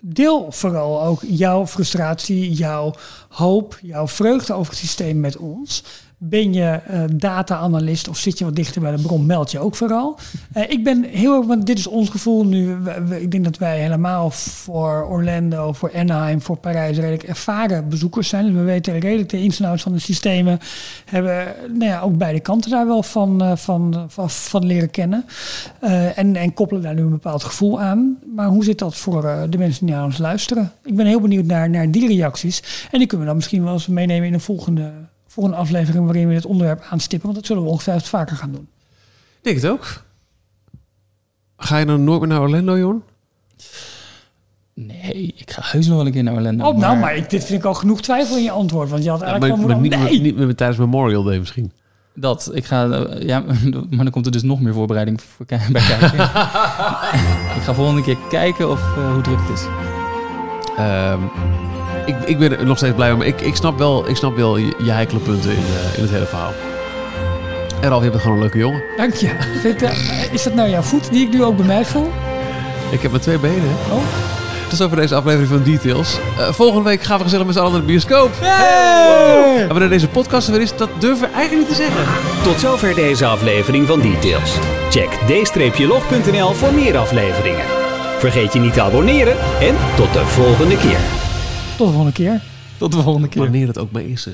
deel vooral ook jouw frustratie, jouw hoop, jouw vreugde over het systeem met ons. Ben je eh, data-analyst of zit je wat dichter bij de bron, meld je ook vooral. Eh, ik ben heel erg, want dit is ons gevoel nu. ik denk dat wij helemaal voor Orlando, voor Anaheim, voor Parijs redelijk ervaren bezoekers zijn. Dus we weten redelijk de ins en outs van de systemen. Hebben nou ja, ook beide kanten daar wel van, eh, van, van, van leren kennen. En, en koppelen daar nu een bepaald gevoel aan. Maar hoe zit dat voor de mensen die naar ons luisteren? Ik ben heel benieuwd naar, naar die reacties. En die kunnen we dan misschien wel eens meenemen in een volgende, volgende aflevering waarin we dit onderwerp aanstippen. Want dat zullen we ongetwijfeld vaker gaan doen. Ik denk het ook. Ga je dan nooit meer naar Orlando, Jon? Nee, ik ga heus nog wel een keer naar Orlando. oh, nou, maar ik, dit vind ik al genoeg twijfel in je antwoord. Want je had Ja, eigenlijk maar, wel maar moeten... niet, nee! niet, meer tijdens Memorial Day misschien. Dat, ik ga... Ja, maar dan komt er dus nog meer voorbereiding voor, bij kijken. ik ga volgende keer kijken of, eh, hoe druk het is. Ehm, ik, ik ben er nog steeds blij mee, maar ik, ik, snap wel, ik snap wel je, je heikele punten in, eh, in het hele verhaal. En Ralf, je bent gewoon een leuke jongen. Dank je. Eh, is dat nou jouw voet die ik nu ook bij mij voel? Ik heb maar twee benen. hè. Oh. Dat is over deze aflevering van Details. Eh, volgende week gaan we gezellig met z'n allen naar de bioscoop. En wanneer deze podcast er weer is, dat durven we eigenlijk niet te zeggen. Tot zover deze aflevering van Details. Check d-log.nl voor meer afleveringen. Vergeet je niet te abonneren en tot de volgende keer. Tot de volgende keer. Tot de volgende keer. Wanneer het ook maar is. Hè.